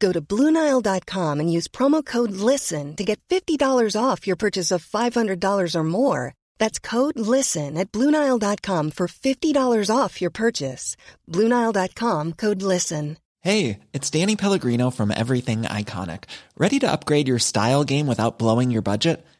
Go to BlueNile.com and use promo code LISTEN to get $50 off your purchase of $500 or more. That's code LISTEN at BlueNile.com for $50 off your purchase. BlueNile.com code LISTEN. Hey, it's Danny Pellegrino from Everything Iconic. Ready to upgrade your style game without blowing your budget?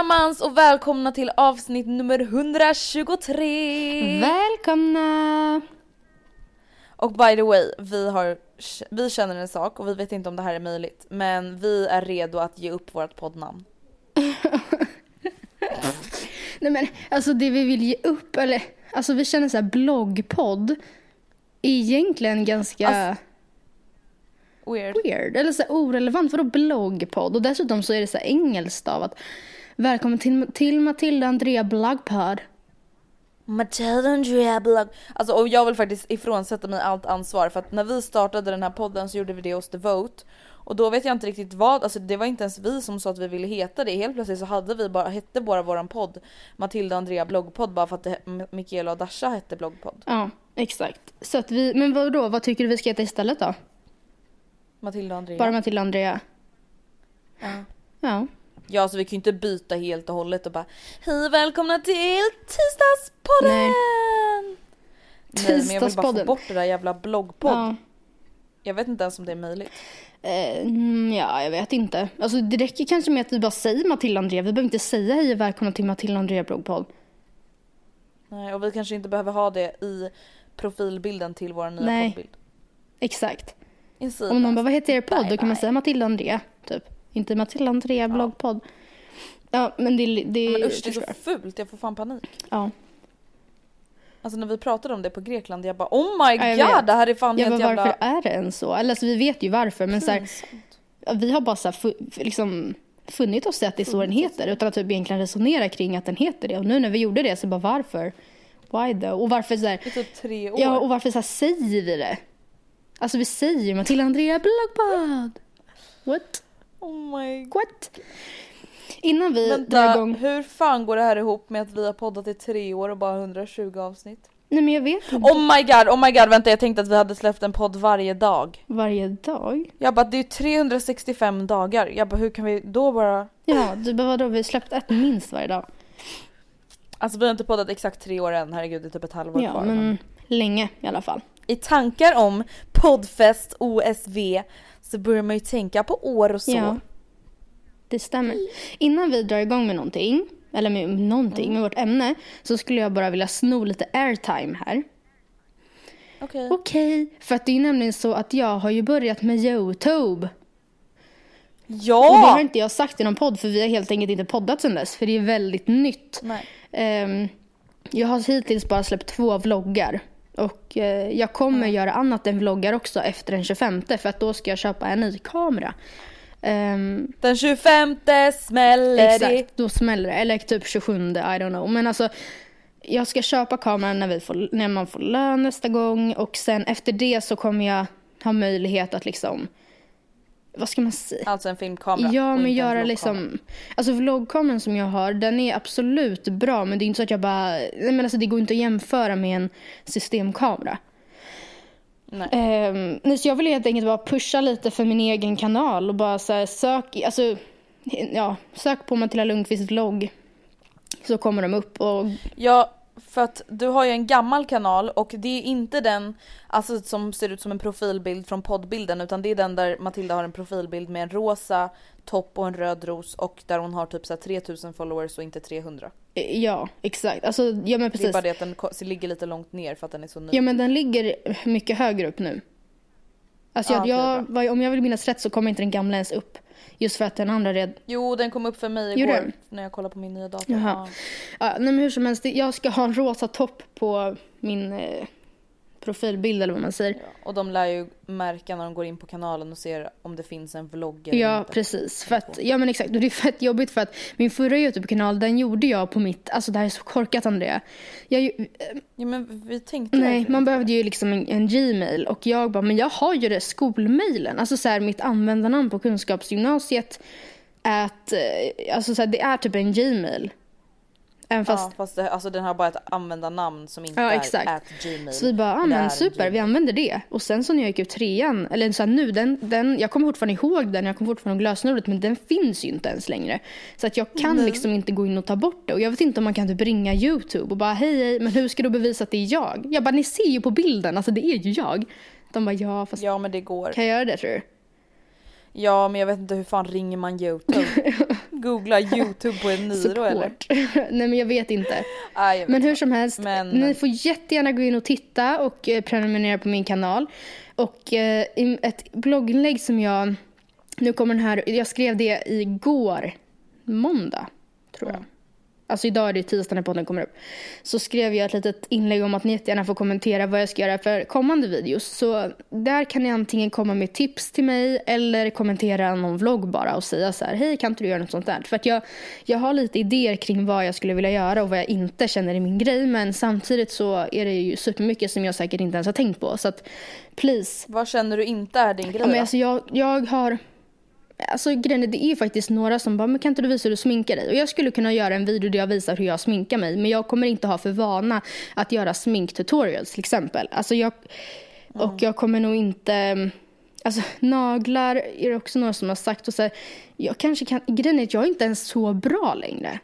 Allesammans och välkomna till avsnitt nummer 123! Välkomna! Och by the way, vi, har, vi känner en sak och vi vet inte om det här är möjligt. Men vi är redo att ge upp vårt poddnamn. Nej men alltså det vi vill ge upp, eller alltså vi känner så här bloggpodd är egentligen ganska Alltså- Weird. weird, eller så här orelevant. Vadå bloggpodd? Och dessutom så är det så här engelskt av att välkommen till, till Matilda Andrea bloggpodd. Matilda Andrea blogg. Alltså och jag vill faktiskt ifrånsätta mig allt ansvar för att när vi startade den här podden så gjorde vi det hos The Vote. Och då vet jag inte riktigt vad, alltså det var inte ens vi som sa att vi ville heta det. Helt plötsligt så hade vi bara, hette bara våran podd Matilda Andrea bloggpodd bara för att det, Mikaela och Dasha hette bloggpodd. Ja, exakt. Så att vi, men vadå, vad tycker du vi ska heta istället då? Matilda Andrea. Bara Matilda Andrea? Ja. Ja. Ja, så vi kan ju inte byta helt och hållet och bara Hej välkomna till tisdagspodden! Nej. Nej men jag vill bara få bort det där jävla bloggpodd. Ja. Jag vet inte ens om det är möjligt. Eh, mm, ja, jag vet inte. Alltså, det räcker kanske med att vi bara säger Matilda Andrea. Vi behöver inte säga hej och välkomna till Matilda Andrea bloggpodd. Nej, och vi kanske inte behöver ha det i profilbilden till vår nya Nej. poddbild. Exakt. Om någon bara, vad heter er podd? Bye, Då kan man bye. säga Matilda Andrea, typ. Inte Matilda Andrea bloggpodd. Ja, men det, det Men usch det är så fult, jag får fan panik. Ja. Alltså när vi pratade om det på Grekland, jag bara oh my Ja, god vet. det här är fan Jag helt bara, jävla varför är det ens så? Eller alltså, vi vet ju varför, men så här, vi har bara så här, liksom, funnit oss i att det är så den heter utan att typ egentligen resonera kring att den heter det. Och nu när vi gjorde det så bara varför? Why though? Och varför så här, I typ tre år. Ja, och varför så här säger vi det? Alltså vi säger ju Matilda Andrea bloggpodd. What? Oh my god. What? Innan vi drar igång. hur fan går det här ihop med att vi har poddat i tre år och bara 120 avsnitt? Nej men jag vet inte. Oh my god, oh my god vänta jag tänkte att vi hade släppt en podd varje dag. Varje dag? Jag bara det är 365 dagar, jag bara hur kan vi då bara Ja, du bara vadå? Vi har släppt ett minst varje dag. Alltså vi har inte poddat exakt tre år än, herregud det är typ ett halvår Ja, kvar. men länge i alla fall. I tankar om poddfest OSV så börjar man ju tänka på år och så. Ja. Det stämmer. Innan vi drar igång med någonting, eller med någonting, med vårt ämne, så skulle jag bara vilja sno lite airtime här. Okej. Okej, för att det är nämligen så att jag har ju börjat med Youtube. Och det Ja! har inte jag sagt i någon podd för vi har helt enkelt inte poddat sedan dess för det är väldigt nytt. Nej. Ehm, jag har hittills bara släppt två vloggar. Och eh, jag kommer göra annat än vloggar också efter den 25 för att då ska jag köpa en ny kamera. Ehm, Den 25 smäller det. exakt, då smäller det. Eller typ 27, I don't know. Men alltså, jag ska köpa kameran när, vi får, när man får lön nästa gång. Och sen efter det så kommer jag ha möjlighet att liksom, vad ska man säga? Alltså en filmkamera. Ja, men göra liksom... Alltså vloggkameran som jag har, den är absolut bra. Men det är inte så att jag bara... Nej, men alltså det går inte att jämföra med en systemkamera. Nej. Nej, så jag vill helt enkelt bara pusha lite för min egen kanal och bara så här, sök, alltså, ja, sök på Matilda Lundqvist vlogg. Så kommer de upp och Ja, för att du har ju en gammal kanal och det är inte den alltså, som ser ut som en profilbild från poddbilden utan det är den där Matilda har en profilbild med en rosa topp och en röd ros och där hon har typ så här 3000 followers och inte 300. eh, ja, exakt. Alltså, ja men Det är precis. bara det att den ligger lite långt ner för att den är så ny. Ja men den ligger mycket högre upp nu. Alltså Ja, jag, jag, om jag vill minnas rätt så kommer inte den gamla ens upp. Just för att den andra red... Jo, den kom upp för mig igår när jag kollade på min nya dator. Jaha. Ja. Ja, nej men hur som helst, jag ska ha en rosa topp på min eh, profilbild eller vad man säger. Ja, och de lär ju märka när de går in på kanalen och ser om det finns en vlogg eller Ja, inte. precis. För att, ja men exakt, och det är fett jobbigt för att min förra YouTube-kanal den gjorde jag på mitt, alltså det här är så korkat Andrea. Jag, ju- Ja men vi tänkte nej, man behövde ju liksom en, en Gmail och jag bara, men jag har ju det skolmailen. Alltså så här, mitt användarnamn på kunskapsgymnasiet att, eh, alltså så här, det är typ en Gmail. Även fast ja, fast det, alltså den har bara ett användarnamn som inte Ja, är exakt. at gmail. Så vi bara, ah, Det är men en super, Gmail. vi använder det. Och sen så när jag gick ut trean, eller så här, nu, den, den, jag kommer fortfarande ihåg den, jag kommer fortfarande ihåg lösenordet, men den finns ju inte ens längre. Så att jag kan liksom inte gå in och ta bort det. Och jag vet inte om man kan typ ringa YouTube och bara, hej, hej, men hur ska du bevisa att det är jag? Jag bara, ni ser ju på bilden, alltså det är ju jag. De bara, ja, fast Ja men det går. kan jag göra det tror du? Ja men jag vet inte hur fan ringer man youtube? Googla youtube på en Niro eller? Nej men jag vet inte. Nej, jag vet Men hur som helst, Men- ni får jättegärna gå in och titta och eh, prenumerera på min kanal. Och eh, ett blogginlägg som jag, nu kommer den här, jag skrev det igår, måndag tror jag. Alltså idag är det tisdag när podden kommer upp. Så skrev jag ett litet inlägg om att ni jättegärna får kommentera vad jag ska göra för kommande videos. Så där kan ni antingen komma med tips till mig eller kommentera någon vlogg bara och säga så här, hej kan inte du göra något sånt där? För att jag, jag har lite idéer kring vad jag skulle vilja göra och vad jag inte känner är min grej. Men samtidigt så är det ju supermycket som jag säkert inte ens har tänkt på. Så att please, Vad känner du inte är din grej Ja, men alltså jag, jag har... Alltså grejen det är faktiskt några som bara, men kan inte du visa hur du sminkar dig? Och jag skulle kunna göra en video där jag visar hur jag sminkar mig. Men jag kommer inte ha för vana att göra sminktutorials till exempel. Alltså jag, Och jag kommer nog inte... Alltså naglar är det också några som har sagt. Och så här, jag kanske kan... Grejen är att jag är inte ens så bra längre.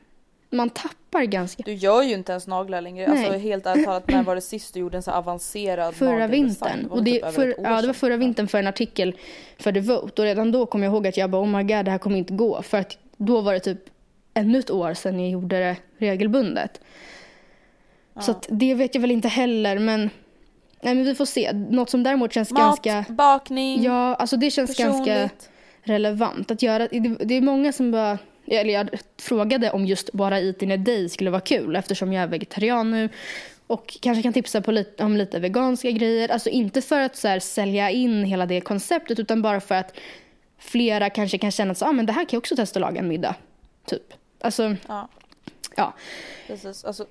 Man tappar ganska... Du gör ju inte ens naglar längre. Nej. Alltså helt ärligt talat, när var det sist du gjorde en så avancerad Förra vintern. var Och väl det, typ för, ja, det var förra vintern för en artikel för The Vote. Och redan då kom jag ihåg att jag bara oh my god det här kommer inte gå. För att då var det typ ännu ett år sedan jag gjorde det regelbundet. Så att det vet jag väl inte heller men, nej men vi får se. Något som däremot känns Mat, ganska, bakning, ja alltså det känns ganska personligt. relevant att göra. Det, det är många som bara, eller jag frågade om just bara Eat in a day skulle vara kul eftersom jag är vegetarian nu. Och kanske kan tipsa på lite, om lite veganska grejer. Alltså inte för att så här, sälja in hela det konceptet utan bara för att flera kanske kan känna att så, ah, men det här kan jag också testa att laga en middag. Typ. Alltså, Ja. ja. Precis, alltså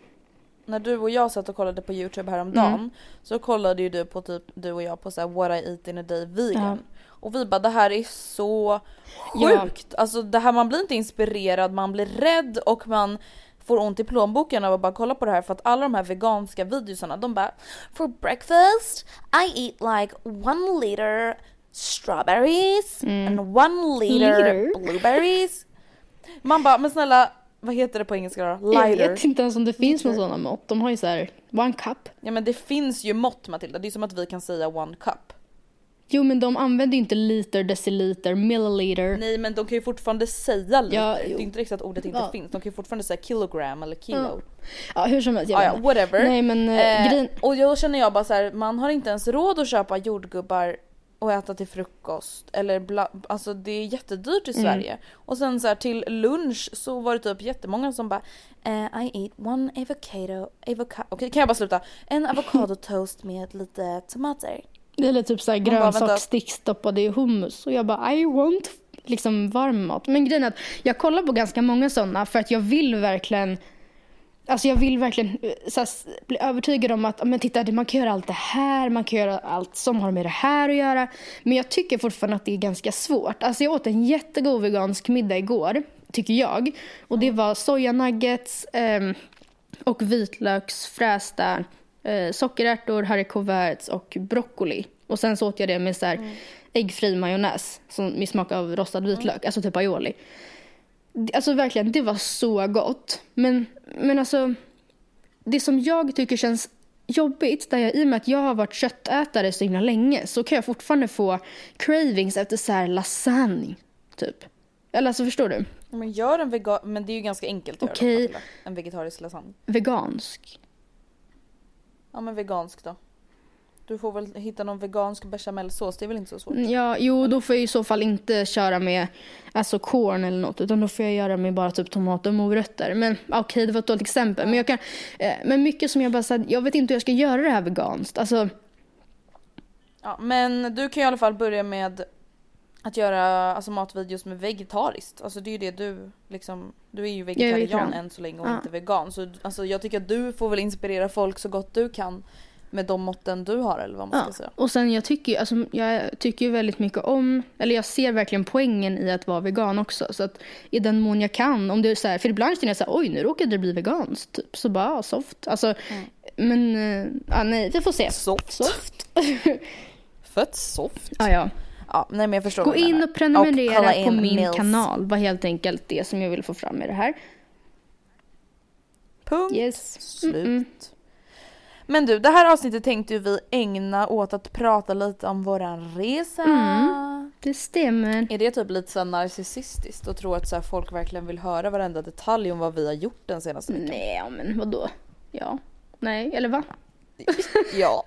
när du och jag satt och kollade på youtube häromdagen Mm. så kollade ju du på typ du och jag på så här what I eat in a day vegan. Ja. Och vi bara det här är så Ja. sjukt. Alltså det här man blir inte inspirerad, man blir rädd och man får ont i plånboken av att bara kolla på det här för att alla de här veganska videosarna de bara For breakfast I eat like one liter strawberries and one liter, Liter? blueberries. Man bara men snälla vad heter det på engelska då? Jag Lighter. vet inte ens om det finns några sådana mått. De har ju så här, one cup. Ja men det finns ju mått Matilda, det är som att vi kan säga one cup. Jo men de använder ju inte liter, deciliter, milliliter. Nej men de kan ju fortfarande säga lite. Ja, det är inte riktigt att ordet inte Ja. finns. De kan ju fortfarande säga kilogram eller kilo. Ja. Ja hur som helst, jag Ah, ja, whatever. Nej men eh, Eh, grejen, och då känner jag bara så här, man har inte ens råd att köpa jordgubbar och äta till frukost. Eller bla, alltså det är jättedyrt i Mm. Sverige. Och sen så här till lunch så var det typ jättemånga som bara eh, I eat one avocado, avocado, okej kan jag bara sluta? En avocado toast med lite tomater. Eller typ såhär grönsaksstick stoppade i hummus. Och jag bara, I want liksom varm mat. Men grejen är att jag kollar på ganska många sådana för att jag vill verkligen Alltså jag vill verkligen eh, här, bli övertygad om att men titta, man kan göra allt det här, man kan göra allt som har med det här att göra. Men jag tycker fortfarande att det är ganska svårt. Alltså jag åt en jättegod vegansk middag igår, tycker jag. Och det var sojanuggets ehm, och vitlöksfrästa eh, sockerärtor, haricots verts och broccoli. Och sen så åt jag det med så här äggfri majonnäs som med smak av rostad vitlök, alltså typ aioli. Alltså verkligen, det var så gott. Men, men alltså, det som jag tycker känns jobbigt, där jag, i och med att jag har varit köttätare så himla länge, så kan jag fortfarande få cravings efter så här lasagne, typ. Eller alltså förstår du? Men gör en vegan, men det är ju ganska enkelt att Okej. göra. En vegetarisk lasagne. Vegansk. Ja men vegansk då. Du får väl hitta någon vegansk bechamelsås, det är väl inte så svårt? Ja, jo, då får jag i så fall inte köra med alltså korn eller något, utan då får jag göra med bara typ tomater och morötter. Men okej, det var ett dåligt exempel. Men, jag kan, eh, men mycket som jag bara säger, jag vet inte hur jag ska göra det här veganskt. Alltså, Ja, men du kan i alla fall börja med att göra alltså, matvideos med vegetariskt. Alltså det är ju det du liksom, du är ju vegetarian än så länge och Ja. inte vegan. Så alltså, jag tycker att du får väl inspirera folk så gott du kan med de måtten du har eller vad man ska ja. säga. Och sen jag tycker, ju- alltså, jag tycker väldigt mycket om, eller jag ser verkligen poängen i att vara vegan också. Så att i den mån jag kan, om det är så här, för ibland känner jag så här, oj nu råkade det bli veganskt, typ. Så bara, soft. Alltså, men, eh, ja, nej, vi får se. Soft. Soft. Fött soft. Ja, ja. Ja, nej men jag förstår Gå in och prenumerera kolla på in min Mills. kanal. var helt enkelt det som jag vill få fram med det här. Punkt. Yes. Slut. Mm-mm. Men du, det här avsnittet tänkte ju vi ägna åt att prata lite om våran resa. Mm. Det stämmer. Är det typ lite så narcissistiskt att tro att så folk verkligen vill höra varenda detalj om vad vi har gjort den senaste veckan? Nej, men vadå? Ja. Nej, eller va? Ja.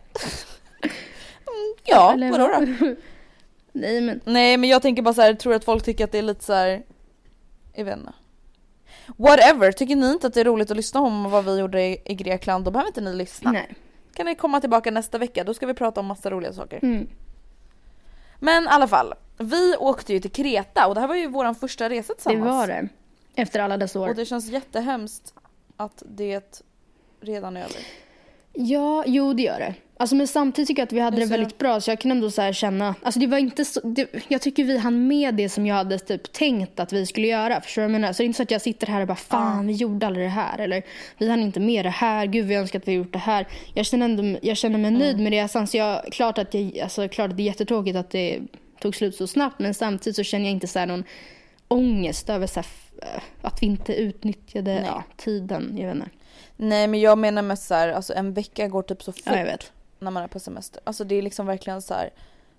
Mm, ja, vadå va? då? Nej, men Nej men jag tänker bara så här, tror att folk tycker att det är lite så här. Jag vet inte. Whatever, tycker ni inte att det är roligt att lyssna om vad vi gjorde i, i Grekland då behöver inte ni lyssna. nej. Kan ni komma tillbaka nästa vecka, då ska vi prata om massa roliga saker. Mm. Men i alla fall, vi åkte ju till Kreta och det här var ju vår första resa Det tillsammans. var det. Efter alla dessa år. Och det känns jättehemskt att det redan är över. Ja, jo det gör det. Alltså, men samtidigt tycker jag att vi hade Det det är så- väldigt bra så jag kan ändå så här känna, alltså det var inte så, det, jag tycker vi hann med det som jag hade typ tänkt att vi skulle göra. Förstår du vad jag menar? Så det är inte så att jag sitter här och bara fan vi gjorde aldrig det här eller vi hann inte med det här, gud vi önskar att vi gjort det här. Jag känner, ändå, jag känner mig nöjd med resan så jag, klart att jag, alltså klart att det är jättetråkigt att det tog slut så snabbt men samtidigt så känner jag inte så någon ångest över så här, att vi inte utnyttjade ja, tiden. Jag vet inte. Nej men jag menar mest så här, alltså en vecka går typ så fort Ja, jag vet. När man är på semester. Alltså det är liksom verkligen så här.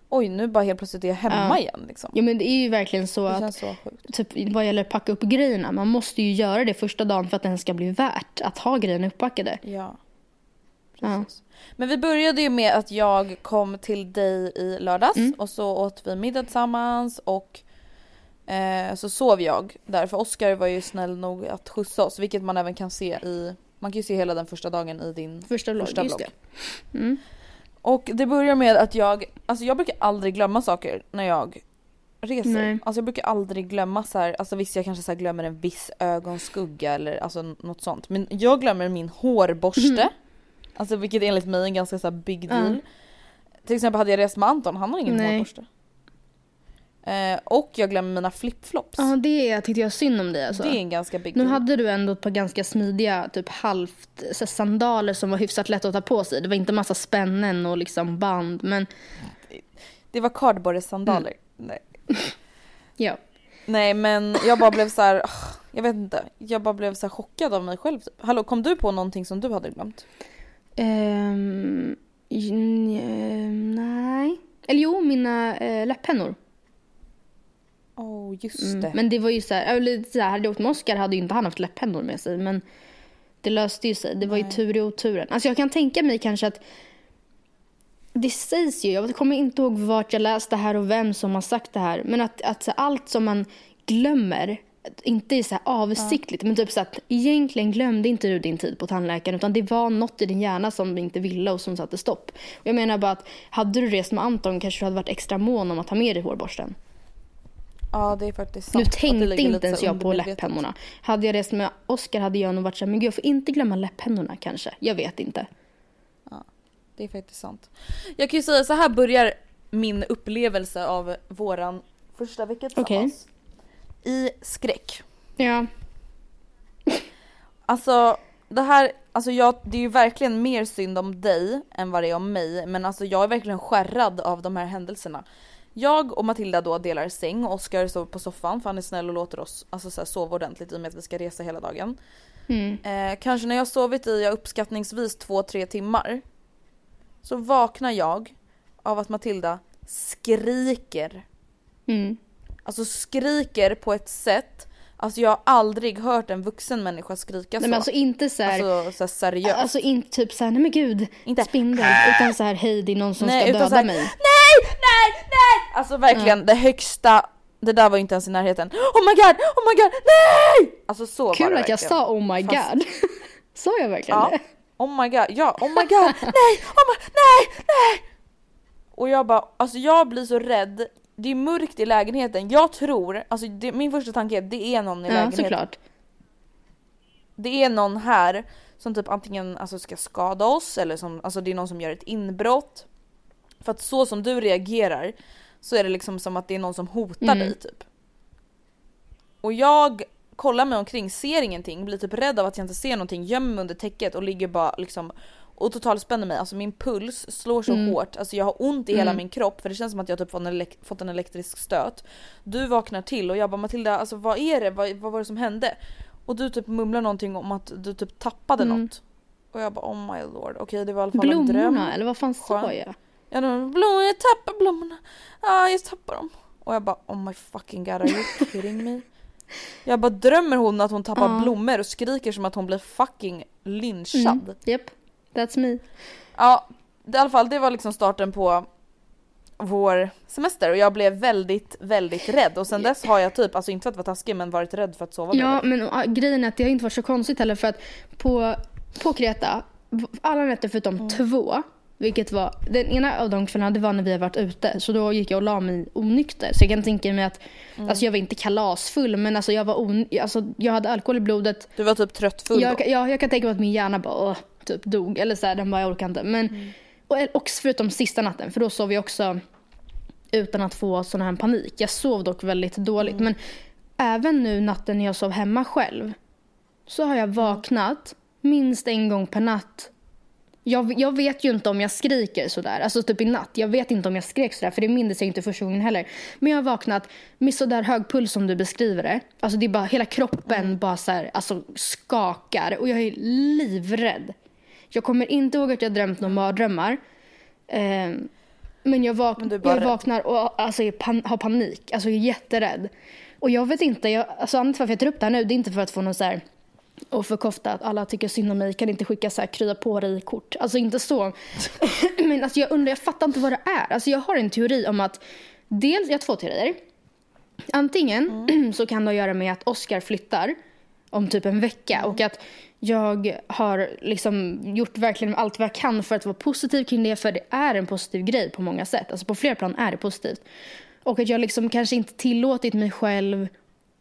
oj nu bara helt plötsligt är jag hemma Ja. igen liksom. Ja men det är ju verkligen så Det att så typ vad gäller packa upp grejerna, man måste ju göra det första dagen för att den ska bli värt att ha grejerna uppackade. Ja. Ja. Men vi började ju med att jag kom till dig i lördags Mm. och så åt vi middag tillsammans och eh, så sov jag där för Oskar var ju snäll nog att skjutsa oss vilket man även kan se i man kan ju se hela den första dagen i din Första vlogg, första det. Mm. Och det börjar med att jag, alltså jag brukar aldrig glömma saker när jag reser. Nej. Alltså jag brukar aldrig glömma så här, alltså visst jag kanske så glömmer en viss ögonskugga eller alltså något sånt. Men jag glömmer min hårborste. Alltså vilket enligt mig är en ganska så här big deal. Ja. Till exempel hade jag rest med Anton, han har ingen Nej. hårborste. Eh, och jag glömmer mina flipflops. Ja, det tyckte jag synd om dig alltså. Det är en ganska big Nu deal. hade du ändå ett par ganska smidiga, typ halvt så här, sandaler som var hyfsat lätt att ta på sig. Det var inte massa spännen och liksom band, men Det var kardborresandaler. Mm. Nej. ja. Nej men jag bara blev så här. ah, jag vet inte. Jag bara blev så här chockad av mig själv. Hallå kom du på någonting som du hade glömt? Eh, nej. Eller jo, mina eh, läpppennor. Oh, just Mm. det. Men det var ju så här, eller så här, hade jag åkt med Oscar hade ju inte han haft läpppennor med sig. Men det löste ju sig. Det var ju tur i oturen. Alltså jag kan tänka mig kanske att det sägs ju, jag kommer inte ihåg vart jag läste det här och vem som har sagt det här, men att, att så, allt som man glömmer, inte är så avsiktligt, men typ så att egentligen glömde inte du din tid på tandläkaren utan det var något i din hjärna som du inte ville och som satte stopp. Och jag menar bara att hade du rest med Anton kanske du hade varit extra mån om att ha med dig hårborsten. Ja det är faktiskt sant. Nu tänkte inte ens jag på läpppennorna. Hade jag rest med Oscar hade jag nog varit så här, men gud jag får inte glömma läpppennorna kanske. Jag vet inte. Det är faktiskt sant. Jag kan ju säga så här börjar min upplevelse av våran första vecka tillsammans. I skräck. Ja. Alltså det här, alltså jag, det är ju verkligen mer synd om dig än vad det är om mig men alltså jag är verkligen skärrad av de här händelserna. Jag och Matilda då delar säng och Oskar sover på soffan för han är snäll och låter oss alltså, så här, sova ordentligt i och med att vi ska resa hela dagen. Mm. Eh, kanske när jag sovit i jag uppskattningsvis 2-3 timmar så vaknar jag av att Matilda skriker. Mm. Alltså skriker på ett sätt, alltså jag har aldrig hört en vuxen människa skrika Nej, så. men alltså inte så här, Alltså, så här seriöst. alltså inte typ så här, nej men gud, Inte- spindel. Utan så här, hej det är någon som Nej, ska utan döda så här, mig. Nej, nej, nej! Alltså verkligen det högsta, det där var inte ens i närheten. Oh my god, oh my god, nej! Alltså så var Kul det att jag sa oh my Fast- god. sa jag verkligen Ja. det? Oh my god, ja, oh my god, nej, oh my, nej, nej! Och jag bara, alltså jag blir så rädd. Det är mörkt i lägenheten. Jag tror, alltså det, min första tanke är att det är någon i Ja, lägenheten. såklart. Det är någon här som typ antingen alltså, ska skada oss eller som, alltså det är någon som gör ett inbrott. För att så som du reagerar så är det liksom som att det är någon som hotar Mm. dig typ. Och jag kollar mig omkring, ser ingenting, blir typ rädd av att jag inte ser någonting, gömmer mig under täcket och ligger bara liksom och totalspänner mig. Alltså min puls slår så Mm. hårt, alltså jag har ont i hela Mm. min kropp för det känns som att jag typ fått en, elek- fått en elektrisk stöt. Du vaknar till och jag bara Matilda, alltså vad är det? Vad, vad var det som hände? Och du typ mumlar någonting om att du typ tappade Mm. något. Och jag bara oh my lord, okej det var i alla fall en dröm. Blommorna, eller vad fan sa jag? Ja, de, blommor, jag tappar blommorna. Ja, jag tappar dem. Och jag bara oh my fucking god, are you kidding me? Jag bara drömmer hon att hon tappar Ja. blommor och skriker som att hon blir fucking lynchad. Mm. Japp, that's me. Ja, det, i alla fall det var liksom starten på vår semester och jag blev väldigt, väldigt rädd och sen dess har jag typ, alltså inte för att vara taskig men varit rädd för att sova Ja, men grejen är att det har inte varit så konstigt heller för att på, på Kreta, alla nätter förutom Mm. två, vilket var, den ena av de kvällarna det var när vi har varit ute, så då gick jag och la mig onykter. Så jag kan tänka mig att, Mm. alltså jag var inte kalasfull men alltså jag var on, alltså jag hade alkohol i blodet. Du var typ tröttfull Jag, då. ja, jag kan tänka mig att min hjärna bara åh, typ dog, eller så här, den bara jag orkar inte. Men, Mm. och, och förutom sista natten, för då sov jag också utan att få sån här panik. Jag sov dock väldigt dåligt. Mm. Men även nu natten när jag sov hemma själv så har jag vaknat minst en gång per natt. Jag, jag vet ju inte om jag skriker sådär, alltså typ i natt. Jag vet inte om jag skrek sådär för det minns jag inte första gången heller. Men jag har vaknat med sådär hög puls som du beskriver det. Alltså det är bara hela kroppen bara så här, alltså skakar och jag är livrädd. Jag kommer inte ihåg att jag drömt några mardrömmar. Ehm, men jag, vak- Men jag vaknar och alltså, pan- har panik. Alltså jag är jätterädd. Och jag vet inte, jag, alltså anledningen till varför jag tar upp det här nu det är inte för att få någon så här och förkofta att alla tycker synd om mig, kan inte skicka så här krya på dig kort. Alltså inte så. Men alltså jag undrar, jag fattar inte vad det är. Alltså jag har en teori om att, dels, jag har två teorier. Antingen så kan det göra med att Oscar flyttar om typ en vecka och att jag har liksom gjort verkligen allt vad jag kan för att vara positiv kring det för det är en positiv grej på många sätt. Alltså på flera plan är det positivt. Och att jag liksom kanske inte tillåtit mig själv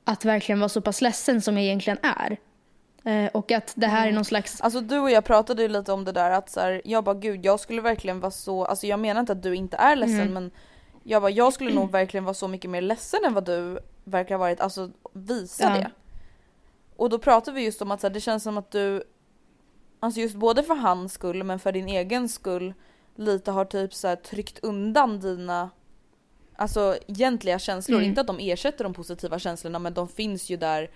att verkligen vara så pass ledsen som jag egentligen är. Eh, och att det här är någon slags... Alltså du och jag pratade ju lite om det där att så här, jag bara gud jag skulle verkligen vara så, alltså jag menar inte att du inte är ledsen Mm. men jag bara jag skulle nog verkligen vara så mycket mer ledsen än vad du verkar ha varit, alltså visa Ja. det. Och då pratade vi just om att så här, det känns som att du, alltså just både för hans skull men för din egen skull lite har typ så här tryckt undan dina Alltså egentliga känslor, Mm. inte att de ersätter de positiva känslorna men de finns ju där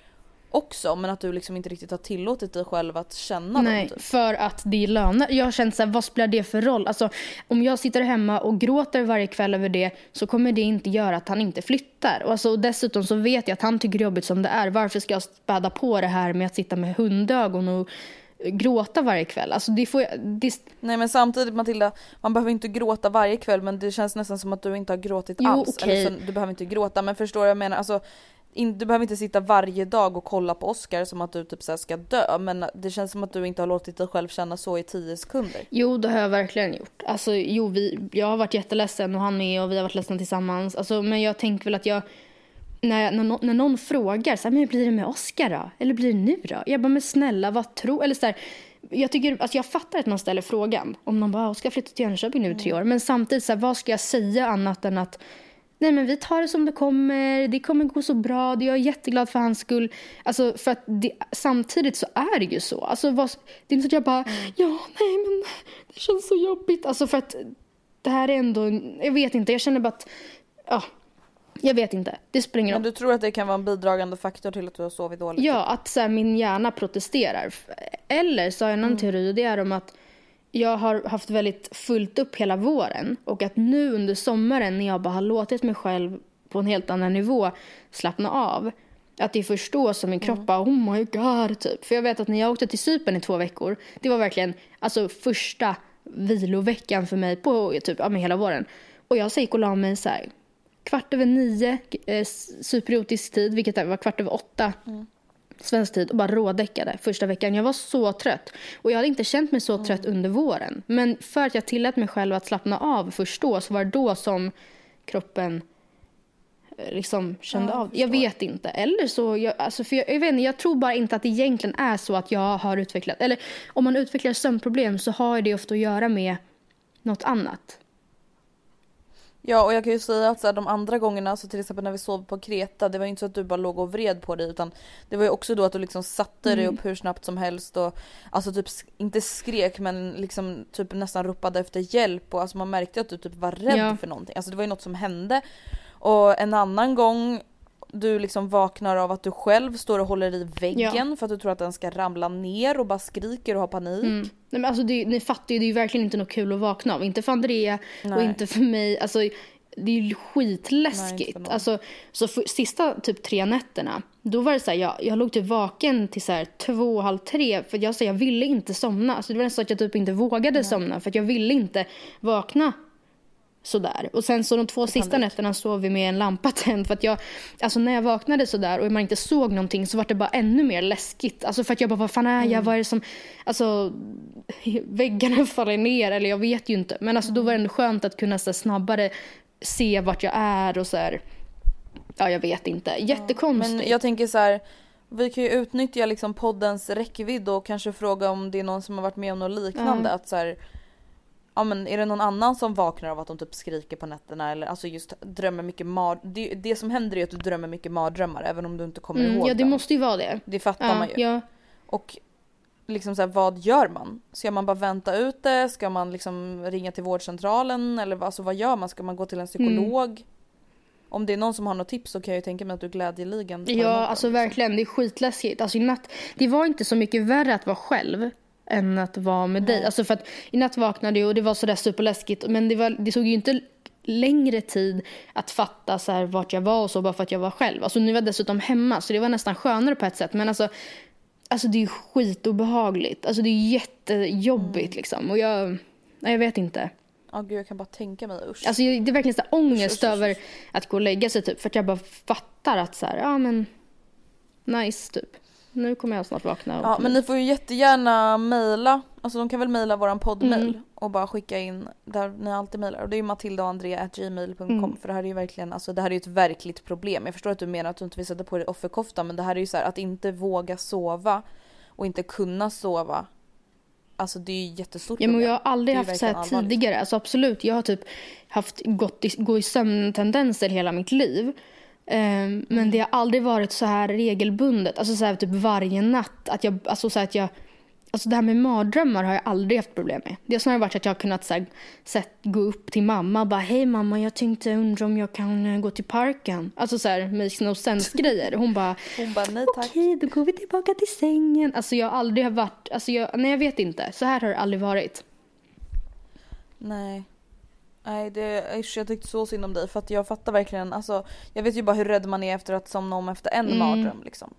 också men att du liksom inte riktigt har tillåtit dig själv att känna Nej, dem typ. för att det är löner. Jag har känt så här, vad spelar det för roll? Alltså, om jag sitter hemma och gråter varje kväll över det så kommer det inte göra att han inte flyttar. Och alltså, och dessutom så vet jag att han tycker det är jobbigt som det är. Varför ska jag späda på det här med att sitta med hundögon och gråta varje kväll. Alltså det får jag, det... Nej men samtidigt Matilda, man behöver inte gråta varje kväll men det känns nästan som att du inte har gråtit Jo, alls. okej. Eller så, du behöver inte gråta men förstår du vad jag menar? Alltså, in, du behöver inte sitta varje dag och kolla på Oscar som att du typ så ska dö men det känns som att du inte har låtit dig själv känna så i 10 sekunder. Jo, det har jag verkligen gjort. Alltså, jo, vi, jag har varit jätteledsen och han med och vi har varit ledsna tillsammans. Alltså, men jag tänker väl att jag, när, när, när någon frågar så här, men hur blir det med Oscar då? Eller blir det nu då? Jag bara, men snälla, vad tror... Eller så här, jag, tycker, alltså jag fattar att man ställer frågan. Om någon bara, ska flytta till Jönköping nu i tre år. Men samtidigt, så här, vad ska jag säga annat än att Nej men vi tar det som det kommer, det kommer gå så bra, jag är jätteglad för hans skull. Alltså för att det, samtidigt så är det ju så. Alltså vad, det är inte så att jag bara, ja nej men det känns så jobbigt. Alltså för att det här är ändå, jag vet inte, jag känner bara att, ja, jag vet inte. Det spelar ingen Men du tror att det kan vara en bidragande faktor till att du har sovit dåligt? Ja, att så här, min hjärna protesterar. Eller så har jag en annan teori och det är om att jag har haft väldigt fullt upp hela våren och att nu under sommaren när jag bara har låtit mig själv på en helt annan nivå slappna av. Att det är först då som min kropp bara oh my god typ. För jag vet att när jag åkte till Cypern i två veckor, det var verkligen alltså första viloveckan för mig på typ ja, hela våren. Och jag så gick och la mig så här kvart över nio eh, cypriotisk tid, vilket var kvart över åtta svensk tid och bara rådäckade första veckan. Jag var så trött. Och jag hade inte känt mig så trött under våren. Men för att jag tillät mig själv att slappna av först då så var det då som kroppen eh, liksom kände Ja, av. Jag vet inte. Eller så, jag, alltså för jag, jag vet inte, jag tror bara inte att det egentligen är så att jag har utvecklat, eller om man utvecklar sömnproblem så har det ofta att göra med något annat. Ja och jag kan ju säga att så här, de andra gångerna, så till exempel när vi sov på Kreta, det var ju inte så att du bara låg och vred på dig utan det var ju också då att du liksom satte dig upp hur snabbt som helst och alltså typ inte skrek men liksom typ nästan ropade efter hjälp och alltså man märkte att du typ var rädd Ja. för någonting. Alltså det var ju något som hände. Och en annan gång du liksom vaknar av att du själv står och håller i väggen för att du tror att den ska ramla ner och bara skriker och har panik. Mm. Nej, men alltså det, ni fattar ju, det är ju verkligen inte något kul att vakna av. Inte för Andrea och Nej. inte för mig. Alltså, det är ju Nej, skitläskigt. någon. alltså, så för, sista typ tre nätterna, då var det så här, jag, jag låg typ vaken till så här två, halv tre. För jag, så här, jag ville inte somna. Alltså, det var nästan så att jag typ inte vågade somna. För att jag ville inte vakna sådär. Och sen så de två sista nätterna sov vi med en lampa tänd. För att jag, alltså när jag vaknade sådär och man inte såg någonting så var det bara ännu mer läskigt. Alltså för att jag bara, vad fan är jag? Vad är det som, alltså väggarna faller ner eller jag vet ju inte. Men alltså då var det ändå skönt att kunna så snabbare se vart jag är och så här. Ja, jag vet inte. Jättekonstigt. Men jag tänker så här. Vi kan ju utnyttja liksom poddens räckvidd och kanske fråga om det är någon som har varit med om något liknande. Att så här, ja men är det någon annan som vaknar av att de typ skriker på nätterna eller alltså just drömmer mycket mar... Det, det som händer är att du drömmer mycket mardrömmar även om du inte kommer mm, ihåg ja, det dem. måste ju vara det. Det fattar Ja, man ju. ja. Och liksom så här, vad gör man? Ska man bara vänta ut det? Ska man liksom ringa till vårdcentralen? Eller vad- alltså, vad gör man? Ska man gå till en psykolog? Mm. Om det är någon som har något tips så kan jag ju tänka mig att du glädjeligen Ja, alltså liksom. verkligen. Det är skitläskigt. Alltså i natt, det var inte så mycket värre att vara själv än att vara med dig. Alltså för att i natt vaknade jag och det var sådär superläskigt. Men det, var, det tog ju inte längre tid att fatta så här vart jag var och så bara för att jag var själv. Alltså nu var jag dessutom hemma så det var nästan skönare på ett sätt. Men alltså, alltså det är ju skitobehagligt. Alltså det är jättejobbigt liksom. Och jag, nej, jag vet inte. Ja gud jag kan bara tänka mig usch. Alltså det är verkligen så här ångest Usch, usch, usch. över att gå och lägga sig typ. För att jag bara fattar att så här, ja men nice typ. Nu kommer jag snart vakna. Ja men ni får ju jättegärna mejla, alltså de kan väl mejla våran poddmail Mm. och bara skicka in där ni alltid mejlar och det är ju matildaandrea.gmail.com Mm. för det här är ju verkligen, alltså det här är ju ett verkligt problem. Jag förstår att du menar att du inte vill sätta på dig offerkofta men det här är ju så här att inte våga sova och inte kunna sova. Alltså det är ju jättestort Ja, men jag har aldrig haft så här allvarligt. tidigare. Alltså absolut, jag har typ haft gått i, gå i sömntendenser hela mitt liv. Ehm, Men det har aldrig varit så här regelbundet, alltså så här typ varje natt. Att jag, alltså så att jag, alltså det här med mardrömmar har jag aldrig haft problem med. Det har snarare varit att jag har kunnat så här, sett, gå upp till mamma och bara hej mamma jag tänkte undra om jag kan eh, gå till parken. Alltså så här makes no sense grejer. Hon bara Hon bara nej tack. okej då går vi tillbaka till sängen. Alltså jag har aldrig varit, alltså jag, nej jag vet inte. Så här har det aldrig varit. Nej. Nej det, usch, jag tyckte så synd om dig för att jag fattar verkligen, alltså jag vet ju bara hur rädd man är efter att somna om efter en Mm. mardröm liksom.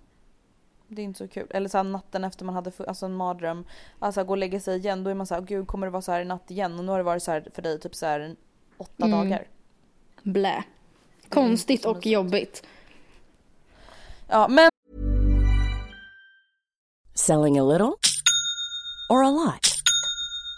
Det är inte så kul. Eller så här, natten efter man hade alltså en mardröm. Alltså gå och lägga sig igen. Då är man så här, gud kommer det vara så här i natt igen? Och nu har det varit så här för dig typ så här åtta Mm. dagar. Blä. Konstigt och jobbigt. Ja men Selling a little or a lot?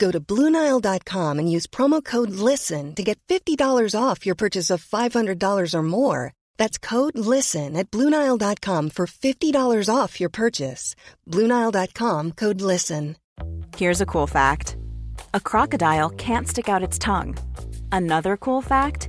Go to Bluenile.com and use promo code LISTEN to get $50 off your purchase of $500 or more. That's code LISTEN at Bluenile.com for $50 off your purchase. Bluenile.com code LISTEN. Here's a cool fact a crocodile can't stick out its tongue. Another cool fact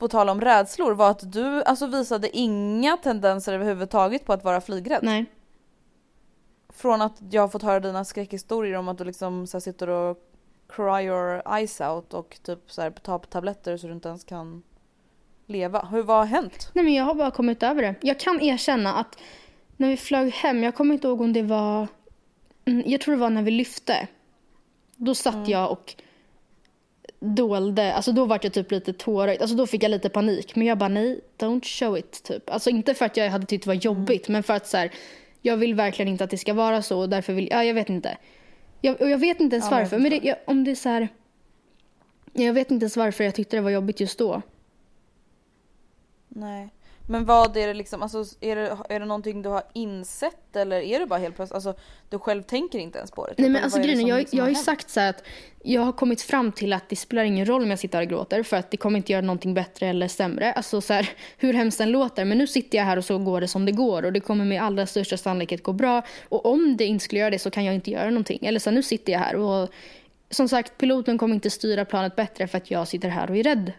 på tal om rädslor var att du alltså visade inga tendenser överhuvudtaget på att vara flygrädd. Nej. Från att jag har fått höra dina skräckhistorier om att du liksom så här sitter och cry your eyes out och typ så här tar tabletter så du inte ens kan leva. Hur, vad har hänt? Nej men jag har bara kommit över det. Jag kan erkänna att när vi flög hem, jag kommer inte ihåg om det var, mm, jag tror det var när vi lyfte. Då satt jag och dolde, alltså då var jag typ lite tårögd, alltså då fick jag lite panik. Men jag bara nej, don't show it typ. Alltså inte för att jag hade tyckt det var jobbigt, men för att så här, jag vill verkligen inte att det ska vara så och därför vill, ja jag vet inte. Jag, och jag vet inte ens Ja, jag varför, men det, jag, om det är så här, jag vet inte ens varför jag tyckte det var jobbigt just då. Nej. Men vad är det liksom, alltså är det, är det någonting du har insett eller är det bara helt plötsligt, alltså du själv tänker inte ens på det? typ? Nej men alltså grejen jag, liksom jag har ju sagt så att jag har kommit fram till att det spelar ingen roll om jag sitter här och gråter för att det kommer inte göra någonting bättre eller sämre. Alltså så här, hur hemskt den låter. Men nu sitter jag här och så går det som det går och det kommer med allra största sannolikhet gå bra. Och om det inte skulle göra det så kan jag inte göra någonting. Eller så här, nu sitter jag här och som sagt piloten kommer inte styra planet bättre för att jag sitter här och är rädd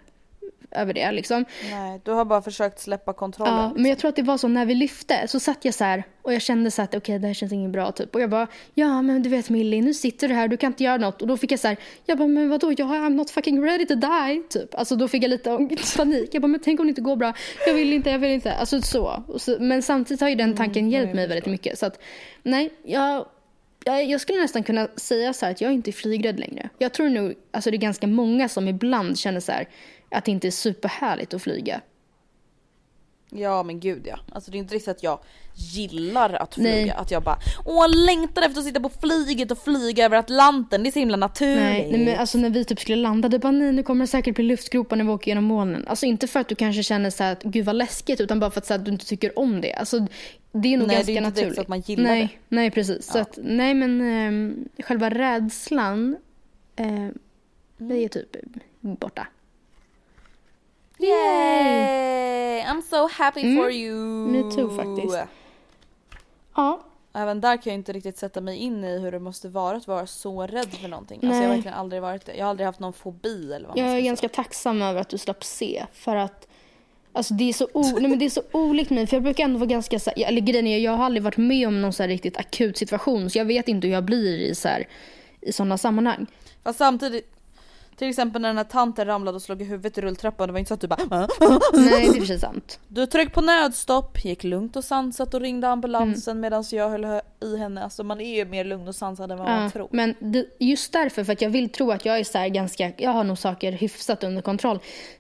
över det liksom. Nej, du har bara försökt släppa kontrollen. Ja, men jag tror att det var så när vi lyfte så satt jag så här och jag kände så att okej det här känns inget bra typ. Och jag bara ja men du vet Millie nu sitter du här du kan inte göra något. Och då fick jag så här jag bara men vadå jag I'm not fucking ready to die typ. Alltså då fick jag lite panik. Jag bara men tänk om det inte går bra. Jag vill inte, jag vill inte. Alltså så. Så men samtidigt har ju den tanken hjälpt mig väldigt mycket. Så att nej jag jag, jag skulle nästan kunna säga så här att jag inte är flygrädd längre. Jag tror nog, alltså det är ganska många som ibland känner så här att det inte är superhärligt att flyga. Ja men gud ja. Alltså det är inte riktigt att jag gillar att flyga. Nej. Att jag bara åh längtar efter att sitta på flyget och flyga över Atlanten. Det är så himla naturligt. Nej, nej men alltså när vi typ skulle landa, det bara nej nu kommer det säkert bli luftgropar när vi åker genom molnen. Alltså inte för att du kanske känner så här att gud vad läskigt utan bara för att, här, att du inte tycker om det. Alltså det är nog Nej, det är ganska inte naturligt. så att man gillar nej, det. Nej precis. Så att, nej men ehm, själva rädslan, eh, det är typ borta. Yay! I'm so happy Mm. for you. Me too, faktiskt. Ja, Även där kan jag inte riktigt sätta mig in i hur det måste vara att vara så rädd för någonting. Alltså jag har verkligen aldrig varit det. Jag har aldrig haft någon fobi eller vad jag är ganska säga. tacksam över att du slapp se. För att Alltså det är så, o- nej men det är så olikt mig. För jag brukar ändå vara ganska så här, eller grejen är, jag har aldrig varit med om någon så riktigt akut situation. Så jag vet inte hur jag blir i så här, i sådana sammanhang. Fast samtidigt, Till exempel när den här tanten ramlade och slog i huvudet i rulltrappan, det var inte så att du bara "Ah." Nej, det är sig sant. Du tryckte på nödstopp, gick lugnt och sansat och ringde ambulansen Mm. medan jag höll hö- i henne. Alltså man är ju mer lugn och sansad än vad man Ja, tror. men det, just därför, för att jag vill tro att jag är så ganska, jag har nog saker hyfsat under kontroll.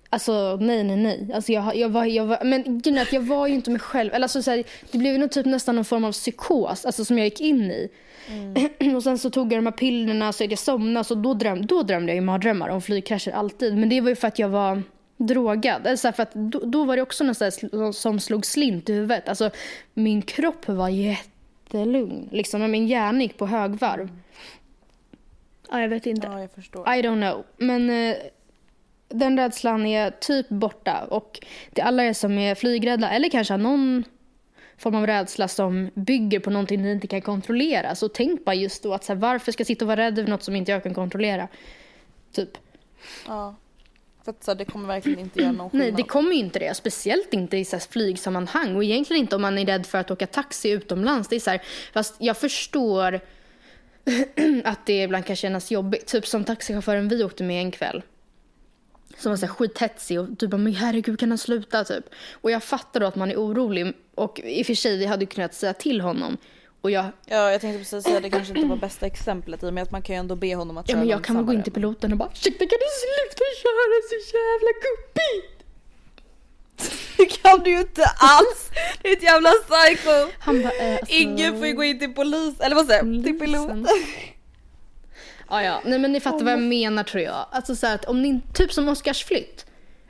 Alltså nej, nej, nej. Alltså, jag, jag var, jag var, men jag var ju inte mig själv. Eller, alltså, så här, det blev ju nog typ nästan någon form av psykos, alltså, som jag gick in i. och sen så tog jag de här pillerna så att jag somnade, så då, dröm, då drömde jag ju mardrömmar om flygkrascher alltid. Men det var ju för att jag var drogad. Eller så här, för att då, då var det också något sl- som slog slint i huvudet. Alltså, min kropp var jättelugn, liksom, men min hjärna gick på högvarv. Ja, jag vet inte. Ja, jag förstår. I don't know. Men eh, den rädslan är typ borta. Och till alla er som är flygrädda eller kanske har någon form av rädsla som bygger på någonting ni inte kan kontrollera. Så tänk bara just då att så här, varför ska jag sitta och vara rädd över något som inte jag kan kontrollera? Typ. Ja. För att så här, det kommer verkligen inte göra någon skillnad. Nej, det kommer ju inte det. Speciellt inte i så här, flygsammanhang. Och egentligen inte om man är rädd för att åka taxi utomlands. Det är så här, fast jag förstår att det ibland kan kännas jobbigt. Typ som taxichauffören vi åkte med en kväll. Som var så här skithetsig och bara men herregud kan han sluta typ. Och jag fattar då att man är orolig. Och i och för sig vi hade kunnat säga till honom. Och jag, Ja, jag tänkte precis säga det kanske inte var bästa exemplet i och med att man kan ju ändå be honom att ja köra men jag kan väl gå in till piloten och bara ursäkta kan du sluta köra så jävla gubbigt? Det kan du ju inte alls! Det är ett jävla psycho! Han bara eh, alltså, Ingen får ju gå in till polis, eller vad säger jag? Till pilot. Polisen. Ja. Nej, men ni fattar vad jag menar tror jag. Alltså så att om ni, typ som Oscarsflytt.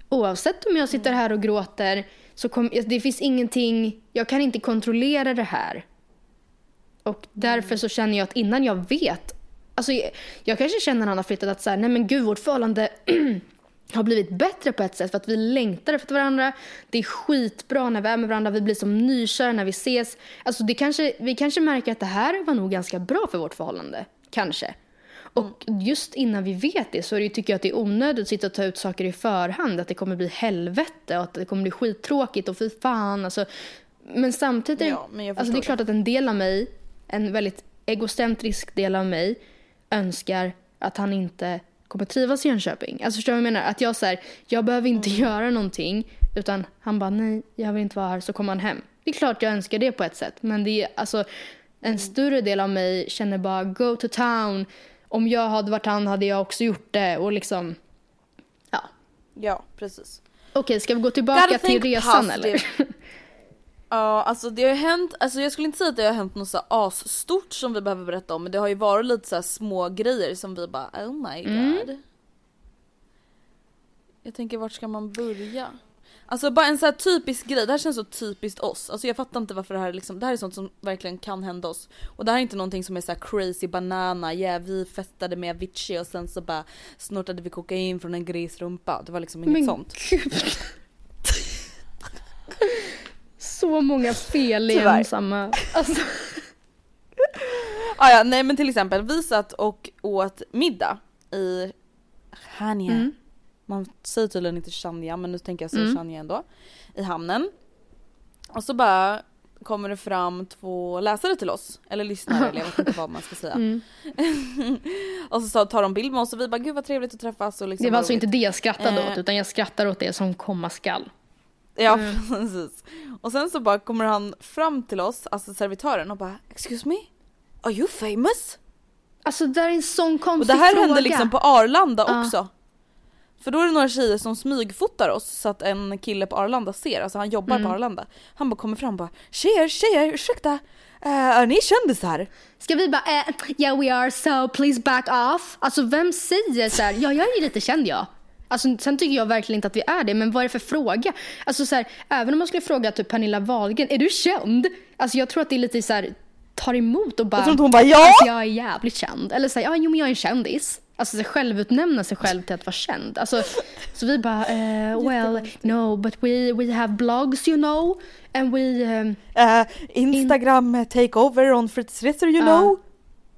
Oavsett om jag sitter här och gråter så kom, det finns ingenting, jag kan inte kontrollera det här. Och därför så känner jag att innan jag vet, alltså jag, jag kanske känner när han har flyttat att så här, nej men gud vårt förhållande har blivit bättre på ett sätt för att vi längtar efter varandra. Det är skitbra när vi är med varandra, vi blir som nykära när vi ses. Alltså det kanske, vi kanske märker att det här var nog ganska bra för vårt förhållande. Kanske. Och just innan vi vet det så det, tycker jag att det är onödigt att sitta och ta ut saker i förhand. Att det kommer bli helvete och att det kommer bli skittråkigt och fy fan. Alltså, men samtidigt, Ja, men alltså det är klart att en del av mig, en väldigt egocentrisk del av mig, önskar att han inte kommer trivas i Jönköping. Alltså förstår du vad jag menar? Att jag så här, jag behöver inte Mm. göra någonting utan han bara nej, jag vill inte vara här så kommer han hem. Det är klart jag önskar det på ett sätt men det är alltså Mm. en större del av mig känner bara go to town. Om jag hade varit han hade jag också gjort det och liksom ja. Ja, precis. Okej, ska vi gå tillbaka till resan positive. eller? Ja, alltså det har hänt, alltså jag skulle inte säga att det har hänt något så asstort som vi behöver berätta om men det har ju varit lite så små grejer som vi bara oh my god. Jag tänker vart ska man börja? Alltså bara en så här typisk grej, det här känns så typiskt oss. Alltså jag fattar inte varför det här är liksom, det här är sånt som verkligen kan hända oss. Och det här är inte någonting som är så här crazy banana, yeah vi festade med Avicii och sen så bara snortade vi kokain från en grisrumpa. Det var liksom inget Men sånt. gud. Så många fel i Tyvärr. en samma... Alltså. Ah, ja, nej men till exempel vi satt och åt middag i Chania. Mm. Man säger tydligen inte Chania men nu tänker jag säga Chania ändå. I hamnen. Och så bara kommer det fram två läsare till oss. Eller lyssnare eller jag vet inte vad man ska säga. Mm. och så tar de bild med oss och vi bara gud vad trevligt att träffas. Och liksom Det var alltså inte det jag skrattade Eh. åt utan jag skrattar åt det som komma skall. Ja Mm. precis. Och sen så bara kommer han fram till oss, alltså servitören och bara excuse me? Are you famous? Alltså det är en sån Och konstig det här fråga. hände liksom på Arlanda Ja. också. För då är det några tjejer som smygfotar oss så att en kille på Arlanda ser, alltså han jobbar Mm. på Arlanda. Han bara kommer fram och bara Tjejer, tjejer, ursäkta, uh, är ni kändisar? Ska vi bara eh, yeah we are so please back off. Alltså vem säger så här, ja jag är ju lite känd jag. Alltså, sen tycker jag verkligen inte att vi är det, men vad är det för fråga? Alltså, så här, även om man skulle fråga typ Pernilla Wahlgren, är du känd? Alltså, jag tror att det är lite så här, tar emot och bara, Jag tror inte hon bara ja! alltså, jag är jävligt känd. Eller säga, ja jo men jag är en kändis. Alltså självutnämna sig själv till att vara känd. Alltså, så vi bara, eh, well no but we, we have blogs you know. And we, ehm, Eh, Instagram takeover on Fritz Ritter you Ja. know.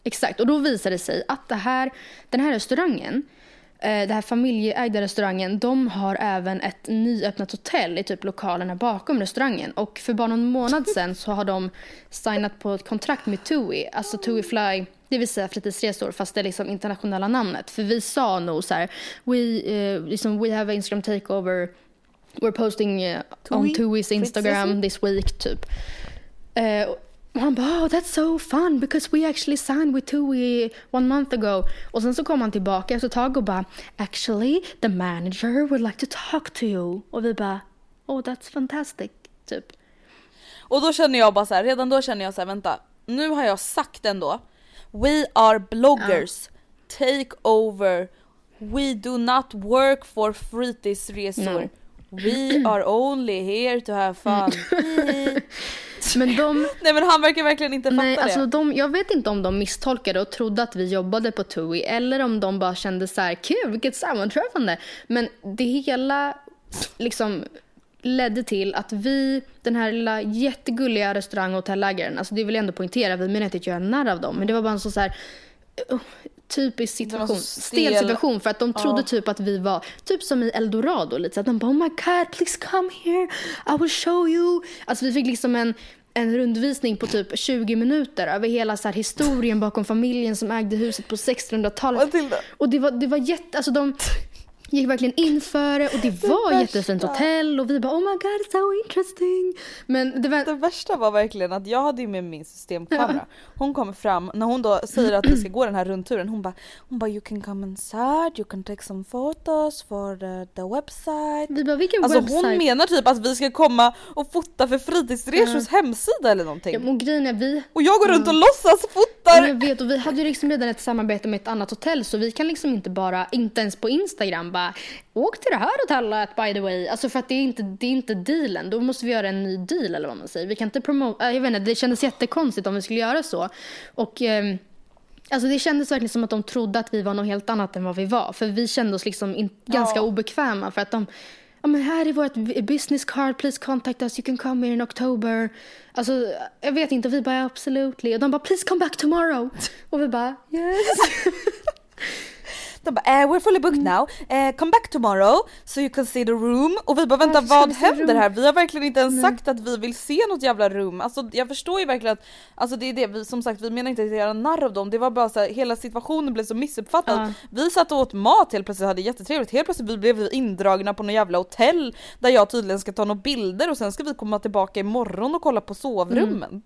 Exakt, och då visade det sig att det här, den här restaurangen, eh, den här familjeägda restaurangen, de har även ett nyöppnat hotell i typ lokalerna bakom restaurangen. Och för bara någon månad sedan så har de signat på ett kontrakt med TUI, alltså TUI Fly. Det vill säga fritidsresor fast det är liksom internationella namnet. För vi sa nog så här, we, uh, liksom, we have Instagram takeover, we're posting uh, on Tui? Tuis Instagram this week typ. Eh, och han bara, oh that's so fun because we actually signed with TUI one month ago. Och sen så kom han tillbaka efter ett tag och bara, actually the manager would like to talk to you. Och vi bara, oh that's fantastic, typ. Och då känner jag bara så här, redan då känner jag så här, vänta, nu har jag sagt ändå, we are bloggers, take over, we do not work for fritidsresor, we are only here to have fun. Men de, Nej men han verkar verkligen inte fatta nej, det. alltså de, jag vet inte om de misstolkade och trodde att vi jobbade på TUI eller om de bara kände så här, kul vilket sammanträffande. Men det hela liksom ledde till att vi, den här lilla jättegulliga restaurang och hotellägaren, alltså det vill jag ändå poängtera, vi menar inte att göra narr av dem, men det var bara en så, så här uh, typisk situation, stel. stel. situation för att de trodde typ att vi var, typ som i Eldorado lite, så att de bara oh my god please come here, I will show you. Alltså vi fick liksom en en rundvisning på typ 20 minuter över hela så här historien bakom familjen som ägde huset på 1600-talet. Matilda. Och det var, det var jätte, alltså de gick verkligen in för det och det var ett jättefint hotell och vi bara oh my god so interesting. Men det var, Det värsta var verkligen att jag hade ju med min systemkamera. Hon kommer fram, när hon då säger att vi ska gå den här rundturen, hon bara hon bara you can come inside, you can take some photos for the, the website. vi bara vilken Alltså website? hon menar typ att vi ska komma och fota för fritidsresors hemsida eller någonting. Ja, och grejen är vi, Och jag går runt och låtsas Ja, fotar! jag vet och vi hade ju liksom redan ett samarbete med ett annat hotell så vi kan liksom inte bara, inte ens på Instagram bara åk till det här hotellet by the way. Alltså för att det är inte, det är inte dealen. Då måste vi göra en ny deal eller vad man säger. Vi kan inte promota, jag vet inte, det kändes jättekonstigt om vi skulle göra så. Och ehm, Alltså det kändes verkligen som att de trodde att vi var något helt annat än vad vi var. För vi kände oss liksom in, ganska obekväma för att de Ja men här är vårt business card, please contact us, you can come here in October. Alltså jag vet inte, vi bara absolutely. Och de bara please come back tomorrow. Och vi bara yes. De bara eh, we're fully booked now, eh, come back tomorrow so you can see the room. Och vi bara vänta Varför vad händer här? Vi har verkligen inte ens sagt att vi vill se något jävla rum. Alltså jag förstår ju verkligen att, alltså det är det, vi, som sagt vi menar inte att göra narr av dem, det var bara så här, hela situationen blev så missuppfattad. Ja. Vi satt och åt mat helt plötsligt, hade jättetrevligt, helt plötsligt vi blev vi indragna på något jävla hotell där jag tydligen ska ta några bilder och sen ska vi komma tillbaka imorgon och kolla på sovrummen.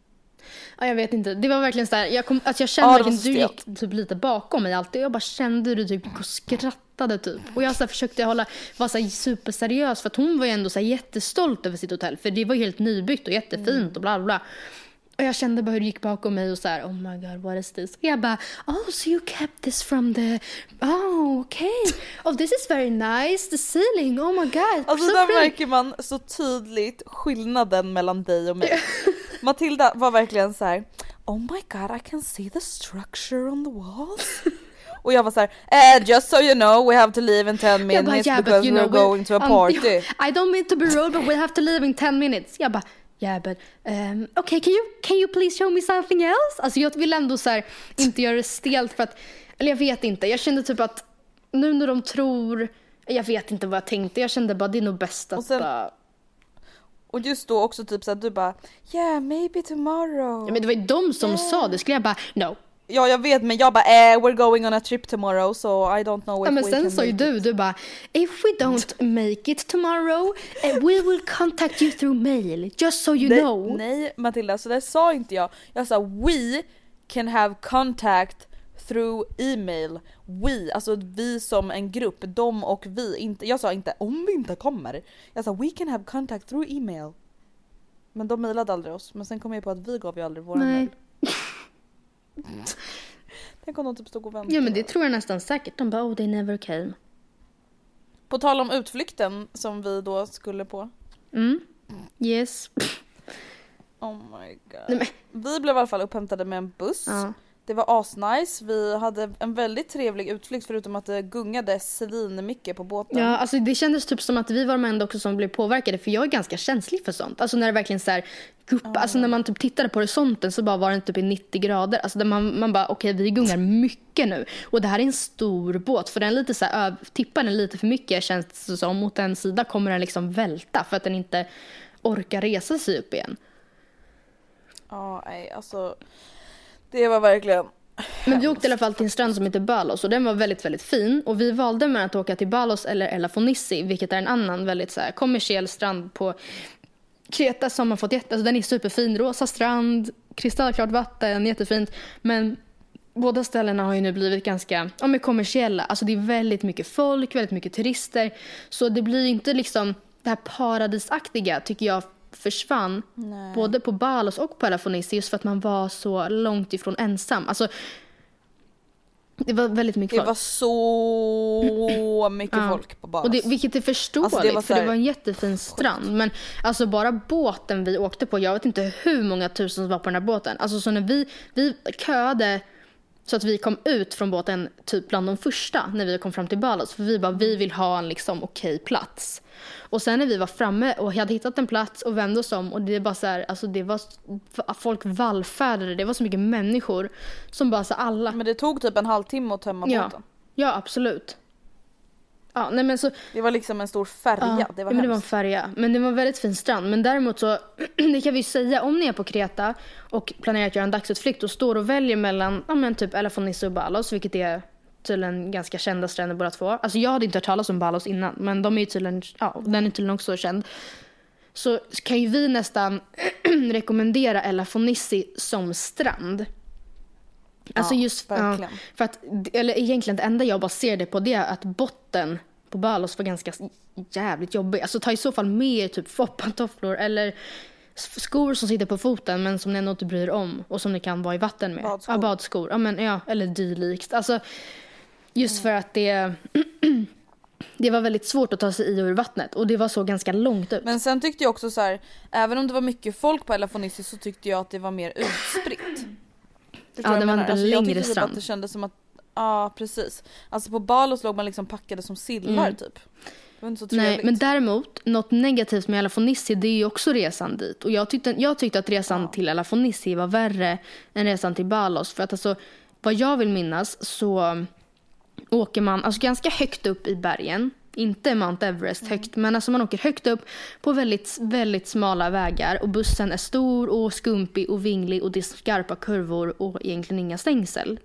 Ja, jag vet inte. Det var verkligen så här, jag, kom, alltså jag kände Ja, verkligen, du gick typ lite bakom mig alltid. Jag bara kände hur du typ gick och skrattade typ. Och jag så här, försökte hålla, vara så här superseriös för att hon var ju ändå så här jättestolt över sitt hotell. För det var ju helt nybyggt och jättefint och bla bla. Och jag kände bara hur du gick bakom mig och så här, oh my god what is this? Och jag bara, oh so you kept this from the, oh okay. Oh this is very nice, the ceiling, oh my god. Alltså so där pretty." märker man så tydligt skillnaden mellan dig och mig. Matilda var verkligen så här: Oh my god I can see the structure on the walls. Och jag var så här, eh, just so you know we have to leave in 10 Jag minutes bara, yeah, because we're know, going to a um, party. I don't mean to be rude, but we have to leave in 10 minutes. Jag bara, yeah, but um, okay, can you, can you please show me something else? Alltså jag vill ändå så här, inte göra det stelt för att, eller jag vet inte, jag kände typ att nu när de tror, jag vet inte vad jag tänkte, jag kände bara det är nog bäst att Och sen- bara, Och just då också typ så att du bara, yeah maybe tomorrow. ja, men det var ju de som sa det, skulle jag bara, no. Ja jag vet men jag bara, eh, we're going on a trip tomorrow so I don't know if Ja, men we sen sa ju du, it." du bara, if we don't make it tomorrow, eh, we will contact you through mail, just so you nej, know. Nej Matilda, så det sa inte jag. Jag sa we can have contact through email. We, alltså vi som en grupp, de och vi. Inte, jag sa inte om vi inte kommer. Jag sa we can have contact through email. Men de mejlade aldrig oss. Men sen kom jag på att vi gav ju aldrig våra mejl. Tänk om de typ stod och väntade. Ja men det tror jag nästan säkert. De bara, oh they never came. På tal om utflykten som vi då skulle på. Mm. Yes. Oh my god. Nej, men, Vi blev i alla fall upphämtade med en buss. ja. Det var asnice, vi hade en väldigt trevlig utflykt förutom att det gungade svinmycket på båten. ja, alltså det kändes typ som att vi var de enda också som blev påverkade för jag är ganska känslig för sånt. Alltså när det verkligen så här, gupp, alltså när man typ tittade på horisonten så bara var den typ i 90 grader. Alltså man, man bara okej vi gungar mycket nu. Och det här är en stor båt för den lite så här, tippar den lite för mycket känns det som. Mot en sida kommer den liksom välta för att den inte orkar resa sig upp igen. Ja, nej alltså. Det var verkligen Men vi åkte i alla fall till en strand som heter Balos och den var väldigt, väldigt fin. Och vi valde mellan att åka till Balos eller Elafonissi, vilket är en annan väldigt så här, kommersiell strand på Kreta som har fått jätte, alltså den är superfin, rosa strand, kristallklart vatten, jättefint. Men båda ställena har ju nu blivit ganska ja, men kommersiella. Alltså det är väldigt mycket folk, väldigt mycket turister. Så det blir inte liksom det här paradisaktiga tycker jag försvann. Nej. Både på Balos och på Elafonissi just för att man var så långt ifrån ensam. Alltså, det var väldigt mycket Det folk. var så mycket Ja. folk på Balos. Och det, vilket är förståeligt Alltså, det var så för det här- var en jättefin strand. Men alltså bara båten vi åkte på, jag vet inte hur många tusen som var på den här båten. Alltså så när vi, vi köade så att vi kom ut från båten typ bland de första när vi kom fram till Balos. För vi bara, vi vill ha en liksom okej plats. Och sen när vi var framme och hade hittat en plats och vände oss om och det var så här, alltså det var, folk vallfärdade, det var så mycket människor som bara så alla Men det tog typ en halvtimme att tömma Ja, båten. ja absolut. Ja, nej men så, Det var liksom en stor färja. ja, det var ja, men det var en färja. Men det var en väldigt fin strand. Men däremot så, det kan vi säga, om ni är på Kreta och planerar att göra en dagsutflykt och står och väljer mellan ja, men typ Elafonisse och Balos, vilket är tydligen ganska kända stränder båda två. Alltså jag hade inte hört talas om Balos innan, men de är ju tydligen, ja, den är tydligen också känd. Så kan ju vi nästan rekommendera Elafonissi som strand. Alltså Ja, just, ja, verkligen. för att, eller egentligen det enda jag baserade på det är att botten på Balos var ganska jävligt jobbig. Alltså ta i så fall med typ foppatofflor eller skor som sitter på foten men som ni ändå inte bryr om och som ni kan vara i vatten med. Badskor. Ja, badskor. Ja, men, ja, eller dylikt. Alltså, just för att det, det var väldigt svårt att ta sig i och ur vattnet och det var så ganska långt ut. Men sen tyckte jag också så här, även om det var mycket folk på Elafonissi så tyckte jag att det var mer utspritt. Förstår Ja, det jag var en Alltså, jag längre tyckte typ strand. att det kändes som att, ja precis. Alltså på Balos låg man liksom packade som sillar Mm. typ. Det var inte så trevligt. Nej, men däremot, något negativt med Elafonissi det är ju också resan dit. Och jag tyckte, jag tyckte att resan till Elafonissi var värre än resan till Balos. För att alltså, vad jag vill minnas så åker man alltså ganska högt upp i bergen. Inte Mount Everest högt, men alltså man åker högt upp på väldigt, väldigt smala vägar. Och bussen är stor och skumpig och vinglig och det är skarpa kurvor och egentligen inga stängsel.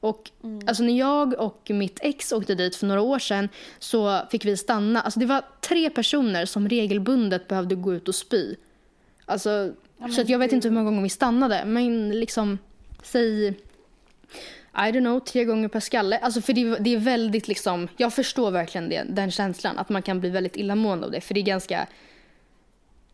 Och alltså när jag och mitt ex åkte dit för några år sedan så fick vi stanna. Alltså det var tre personer som regelbundet behövde gå ut och spy. Alltså, så att jag vet inte hur många gånger vi stannade. Men liksom, säg, I don't know, tre gånger per skalle. Alltså för det, det är väldigt liksom, jag förstår verkligen det, den känslan. Att man kan bli väldigt illamående av det. För det är ganska,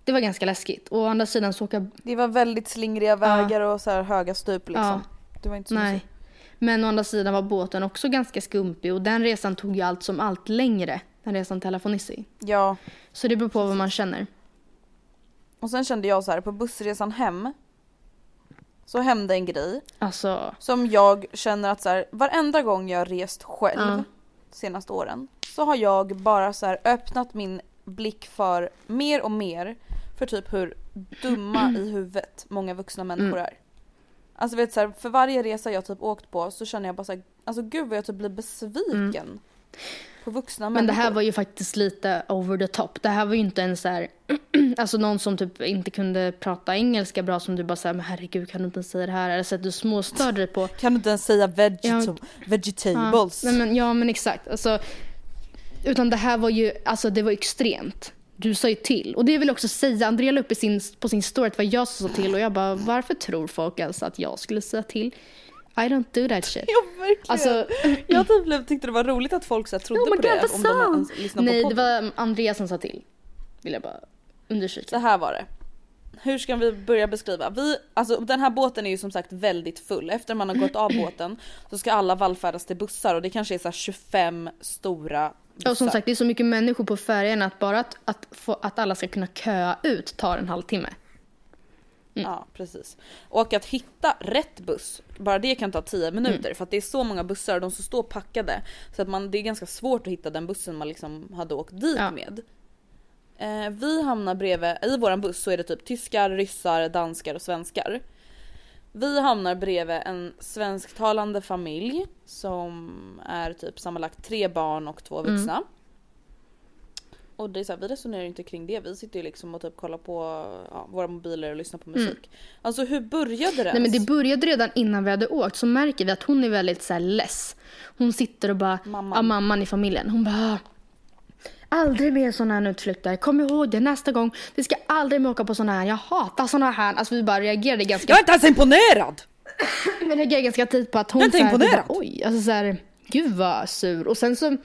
det var ganska läskigt. Och å andra sidan så åka Det var väldigt slingriga vägar och så här höga stup liksom. Ja. Det var inte så Nej. mysigt. Men å andra sidan var båten också ganska skumpig och den resan tog ju allt som allt längre. Den resan till Elafonissi. Ja. Så det beror på vad man känner. Och sen kände jag så här på bussresan hem så hände en grej Alltså, som jag känner att så här, varenda gång jag har rest själv Ja. senaste åren så har jag bara så här öppnat min blick för mer och mer för typ hur dumma i huvudet många vuxna människor Mm. är. Alltså vet så här, för varje resa jag typ åkt på så känner jag bara så här, alltså gud vad jag typ blir besviken på vuxna men det här var ju faktiskt lite over the top. Det här var ju inte en så här, alltså någon som typ inte kunde prata engelska bra som du bara säger men herregud kan du inte säga det här? Eller så att du småstörde dig på. Kan du inte ens säga vegetab- Ja. vegetables? Ja, nej, men, ja men exakt. Alltså, utan det här var ju, alltså det var extremt. Du sa ju till. Och det vill jag också säga, Andrea la upp i sin, på sin story att det var jag som sa till och jag bara varför tror folk alltså att jag skulle säga till? I don't do that shit. Ja verkligen. Alltså, Jag typ blev- tyckte det var roligt att folk så här, trodde oh på god det om de ens sant! lyssnade Nej på det var Andrea som sa till. Vill jag bara understryka. Så här var det. Hur ska vi börja beskriva? Vi, alltså den här båten är ju som sagt väldigt full. Efter man har gått av båten så ska alla vallfärdas till bussar och det kanske är så här 25 stora bussar. Och som sagt det är så mycket människor på färjan att bara att, att, få, att alla ska kunna köa ut tar en halvtimme. Ja precis. Och att hitta rätt buss, bara det kan ta 10 minuter Mm. för att det är så många bussar och de som står packade. Så att man, det är ganska svårt att hitta den bussen man liksom hade åkt dit Ja. med. Eh, vi hamnar bredvid, i våran buss så är det typ tyskar, ryssar, danskar och svenskar. Vi hamnar bredvid en svensktalande familj som är typ sammanlagt tre barn och två vuxna. Och det är så här, vi resonerar ju inte kring det. Vi sitter ju liksom och typ kollar på ja, våra mobiler och lyssnar på musik. Alltså hur började det Mm. Nej men det började redan innan vi hade åkt så märker vi att hon är väldigt så här less. Hon sitter och bara, Mamman. ja mamman i familjen, hon bara Aldrig mer sådana här utflykter. Kom ihåg det nästa gång. Vi ska aldrig mer åka på sådana här. Jag hatar sådana här. Alltså vi bara reagerade ganska Jag är inte ens imponerad! Jag reagerade ganska tidigt på att hon Jag är inte imponerad. bara, Oj, alltså så här, gud vad sur. Och sen så,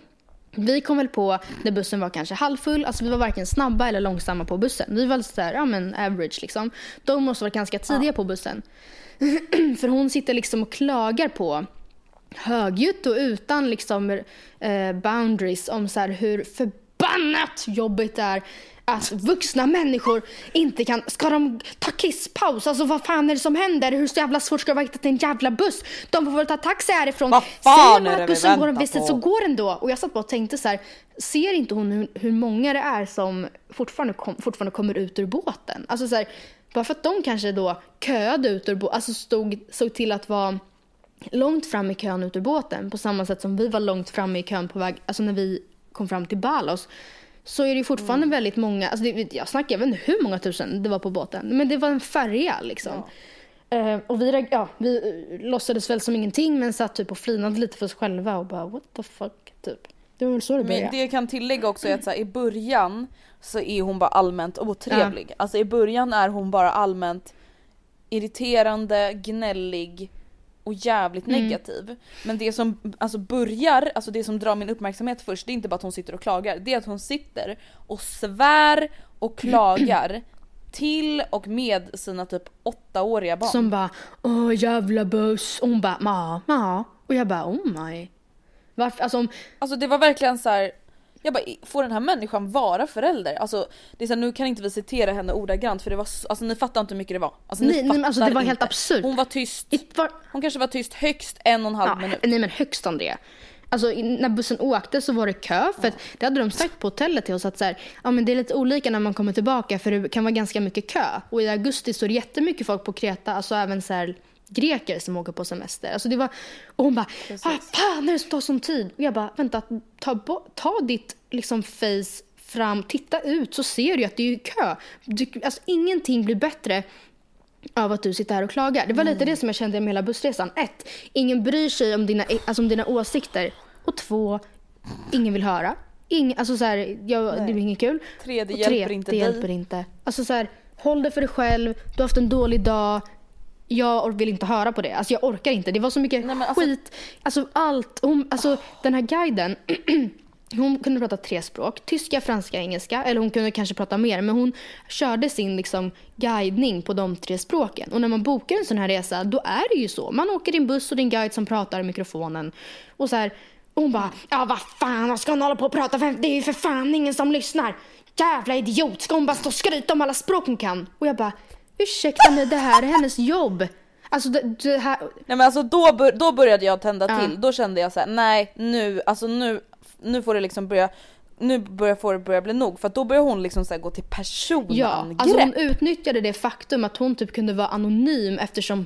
vi kom väl på när bussen var kanske halvfull, alltså vi var varken snabba eller långsamma på bussen. Vi var så här, ja men average liksom. De måste vara ganska tidiga på bussen. För hon sitter liksom och klagar på högljutt och utan liksom eh, boundaries om så här hur förbannat jobbigt det är att vuxna människor inte kan, ska de ta kisspaus? Alltså vad fan är det som händer? Hur så jävla svårt ska det vara att hitta en jävla buss? De får väl ta taxi härifrån. Vad fan Säger man att bussen går en viss så går den då. Och jag satt bara och tänkte så här, ser inte hon hur, hur många det är som fortfarande, kom, fortfarande kommer ut ur båten? Alltså så här, bara för att de kanske då köade ut ur båten, alltså stod, såg till att vara långt fram i kön ut ur båten på samma sätt som vi var långt fram i kön på väg, alltså när vi kom fram till Balos så är det fortfarande Mm. väldigt många, alltså det, jag snackar, inte hur många tusen det var på båten, men det var en färja liksom. Eh, och vi, ja, vi eh, låtsades väl som ingenting men satt typ och flinade lite för oss själva och bara what the fuck typ. Det var väl så det Men började. det jag kan tillägga också är att så här, i början så är hon bara allmänt otrevlig. Alltså i början är hon bara allmänt irriterande, gnällig och jävligt Mm. negativ. Men det som alltså börjar, alltså det som drar min uppmärksamhet först det är inte bara att hon sitter och klagar. Det är att hon sitter och svär och klagar till och med sina typ åttaåriga barn. Som bara åh jävla buss. Och hon bara ma, ma. Och jag bara oh my. Varför, alltså om, Alltså det var verkligen så här. Jag bara, får den här människan vara förälder? Alltså det är så här, nu kan inte vi citera henne ordagrant för det var så, alltså ni fattar inte hur mycket det var. Alltså, ni Nej, nej, alltså, det var helt absurt. Hon var tyst. var, Hon kanske var tyst högst en och en halv Ja, minut. nej men högst Andrea. Alltså när bussen åkte så var det kö för att det hade de sagt på hotellet till oss att så här, ja, men det är lite olika när man kommer tillbaka för det kan vara ganska mycket kö. Och i augusti så är det jättemycket folk på Kreta, alltså även så här, greker som åker på semester. Alltså det var, och hon bara, ah, fan är det som tar sån tid? Och jag bara, vänta, ta, ta ditt liksom face fram, titta ut så ser du att det är kö. Du, alltså ingenting blir bättre av att du sitter här och klagar. Det var lite det som jag kände med hela bussresan. Ett, ingen bryr sig om dina, alltså om dina åsikter. Och två, ingen vill höra. Ing, alltså så här, jag, det blir inget kul. Tre, det och hjälper inte det dig. hjälper inte. Alltså så här, håll det för dig själv. Du har haft en dålig dag. Jag vill inte höra på det. Alltså jag orkar inte. Det var så mycket Nej, alltså- skit. Alltså allt. Hon, alltså den här guiden. Hon kunde prata tre språk. Tyska, franska, engelska. Eller hon kunde kanske prata mer. Men hon körde sin liksom, guidning på de tre språken. Och när man bokar en sån här resa, då är det ju så. Man åker i en buss och en guide som pratar i mikrofonen. Och så här, och hon bara, ja vad fan, vad ska hon hålla på och prata för? Det är ju för fan ingen som lyssnar. Jävla idiot, ska hon bara stå och skryta om alla språk hon kan? Och jag bara, ursäkta mig, det här är hennes jobb. Alltså det, det här, Nej men alltså då, bör, då började jag tända Ja. till. Då kände jag så här: nej nu, alltså nu, nu får det liksom börja nu börjar får det börja bli nog för då börjar hon liksom så gå till personangrepp. Ja, alltså hon utnyttjade det faktum att hon typ kunde vara anonym eftersom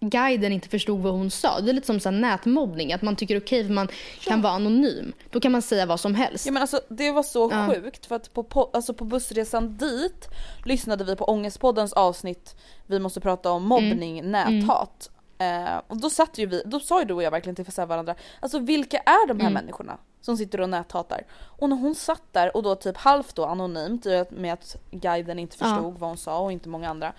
guiden inte förstod vad hon sa. Det är lite som så här nätmobbning, att man tycker okej för man kan vara anonym. Då kan man säga vad som helst. Ja men alltså det var så Ja. sjukt för att på, alltså på bussresan dit lyssnade vi på Ångestpoddens avsnitt Vi måste prata om mobbning, Mm. näthat. Eh, och då satt ju vi, då sa ju du och jag verkligen till varandra, alltså vilka är de här Mm. människorna som sitter och näthatar? Och när hon satt där och då typ halvt då anonymt med att guiden inte Ja. förstod vad hon sa och inte många andra.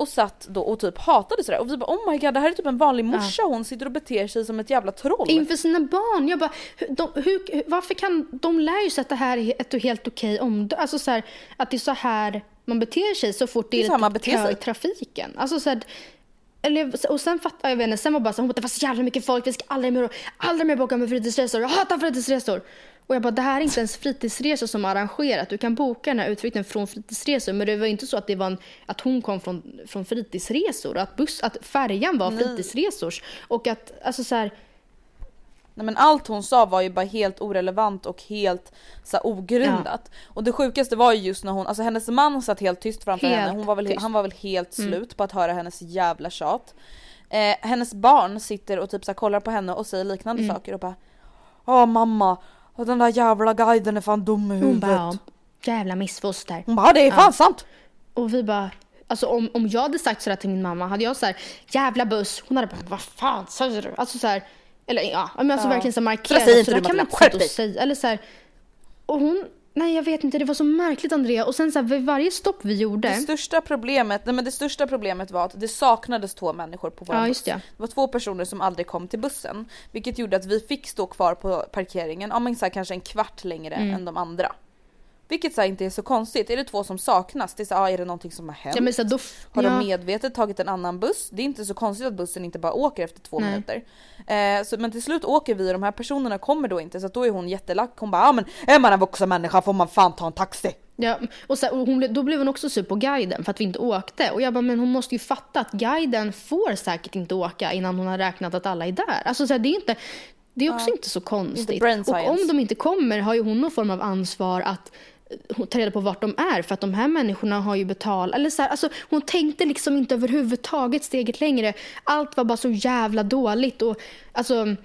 Och satt då och typ hatade sådär och vi bara oh my god det här är typ en vanlig morsa hon sitter och beter sig som ett jävla troll. Inför sina barn. Jag bara, de, hur, varför kan, de lär ju sig att det här är ett helt okej omdöme. Alltså så här, att det är så här man beter sig så fort det, Det är så är lite kö i trafiken. Alltså så här, eller, och sen fattar jag, vet inte, sen var bara så hon bara, det var så jävla mycket folk, vi ska aldrig mer, aldrig mer boka med fritidsresor, jag hatar fritidsresor. Och jag bara, det här är inte ens fritidsresor som arrangerat. Du kan boka den här utflykten från fritidsresor. Men det var inte så att, det var en, att hon kom från, från fritidsresor. Att, buss, att färjan var fritidsresors. Och att, alltså så här, Nej men allt hon sa var ju bara helt orelevant och helt så här, ogrundat. Och det sjukaste var ju just när hon, alltså hennes man satt helt tyst framför Helt henne. Hon var väl, tyst. Mm. han var väl helt slut på att höra hennes jävla tjat. Eh, hennes barn sitter och typ så här, kollar på henne och säger liknande Mm. saker och bara Åh mamma, Och den där jävla guiden är fan dum i Hon huvudet. bara, ja, jävla missfoster. Hon bara, "Ja, det är fan sant. Och vi bara, alltså om, om jag hade sagt sådär till min mamma, hade jag såhär, jävla buss, hon hade bara, vad fan säger du? Alltså såhär, eller ja, men alltså verkligen så markerat. så där kan man inte säga. Eller såhär, och hon, nej jag vet inte, det var så märkligt Andrea. Och sen såhär, vid varje stopp vi gjorde, Det största problemet, nej men det största problemet var att det saknades två människor på vår Ja, buss. det. det var två personer som aldrig kom till bussen. Vilket gjorde att vi fick stå kvar på parkeringen, ja men så här, kanske en kvart längre Mm. än de andra. Vilket så här, inte är så konstigt. Är det två som saknas, det är så här, ah, är det någonting som har hänt? ja men så här, då, Har ja, de medvetet tagit en annan buss? Det är inte så konstigt att bussen inte bara åker efter två Nej. minuter. Eh, så, men till slut åker vi och de här personerna kommer då inte så att då är hon jättelack. Hon bara ja men är man en vuxen människa får man fan ta en taxi. Ja, och, så, och hon, då blev hon också sur på guiden för att vi inte åkte. Och jag bara, men hon måste ju fatta att guiden får säkert inte åka innan hon har räknat att alla är där. Alltså så här, det är inte, det är också inte så konstigt. brain och om de inte kommer har ju hon någon form av ansvar att ta reda på vart de är för att de här människorna har ju betalat. Eller så här, alltså, hon tänkte liksom inte överhuvudtaget steget längre. Allt var bara så jävla dåligt. Och, alltså,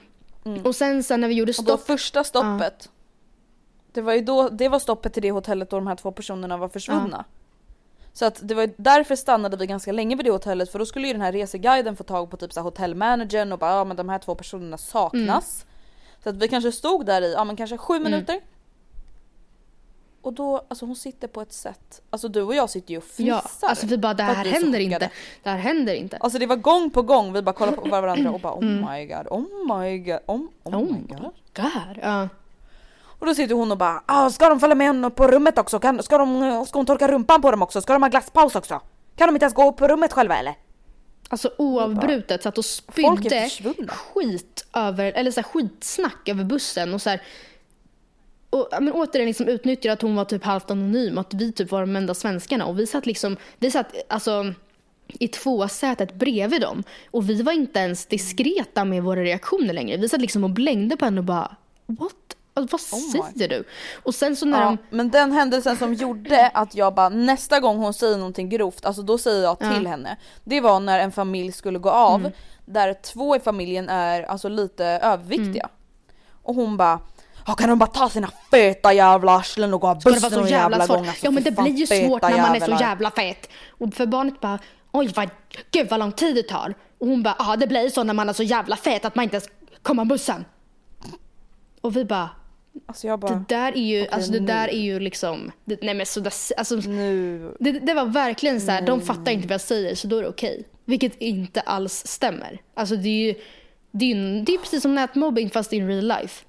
och sen, sen när vi gjorde Mm. Och då stopp. första stoppet. Det var ju då, det var stoppet till det hotellet då de här två personerna var försvunna. Så att det var ju därför stannade vi ganska länge vid det hotellet för då skulle ju den här reseguiden få tag på typ så här hotellmanagern och bara ja men de här två personerna saknas. Så att vi kanske stod där i, ja men kanske sju minuter. Och då, alltså hon sitter på ett sätt, alltså du och jag sitter ju och Ja, fnissar. alltså vi bara det här händer inte. Det här händer inte. Alltså det var gång på gång vi bara kollade på varandra och bara oh my god, oh my god, oh, oh, my god. God. Ja. Och då sitter hon och bara ah, ska de följa med henne på rummet också? Kan, ska, de, ska hon torka rumpan på dem också? Ska de ha glasspaus också? Kan de inte ens gå upp på rummet själva eller? Alltså oavbrutet satt och spydde skit över, eller så här, skitsnack över bussen och så här, och, ja, men återigen liksom utnyttjade att hon var typ halvt anonym, att vi typ var de enda svenskarna och vi satt liksom, vi satt alltså i tvåsätet bredvid dem och vi var inte ens diskreta med våra reaktioner längre. Vi satt liksom och blängde på henne och bara what? Alltså, vad Oh säger du? Och sen så när Ja, de, men den händelsen som gjorde att jag bara nästa gång hon säger någonting grovt, alltså då säger jag till henne. Det var när en familj skulle gå av Mm. där två i familjen är alltså lite överviktiga. Mm. Och hon bara "Ja, kan de bara ta sina feta jävla arslen och gå av bussen så någon jävla svårt? gång? Alltså, ja men det blir ju svårt när man är så jävlar." jävla fet. Och för barnet bara, oj vad, gud vad lång tid det tar. Och hon bara, ja det blir så när man är så jävla fet att man inte ens kommer av bussen. Och vi bara, Alltså jag bara, det där är ju, alltså det nu. där är ju liksom, det, nej men så där, alltså, nu. det, det var verkligen så här, de fattar inte vad jag säger så då är det okej. Vilket inte alls stämmer. Alltså det är ju, det är ju det är precis som nätmobbing fast in real life.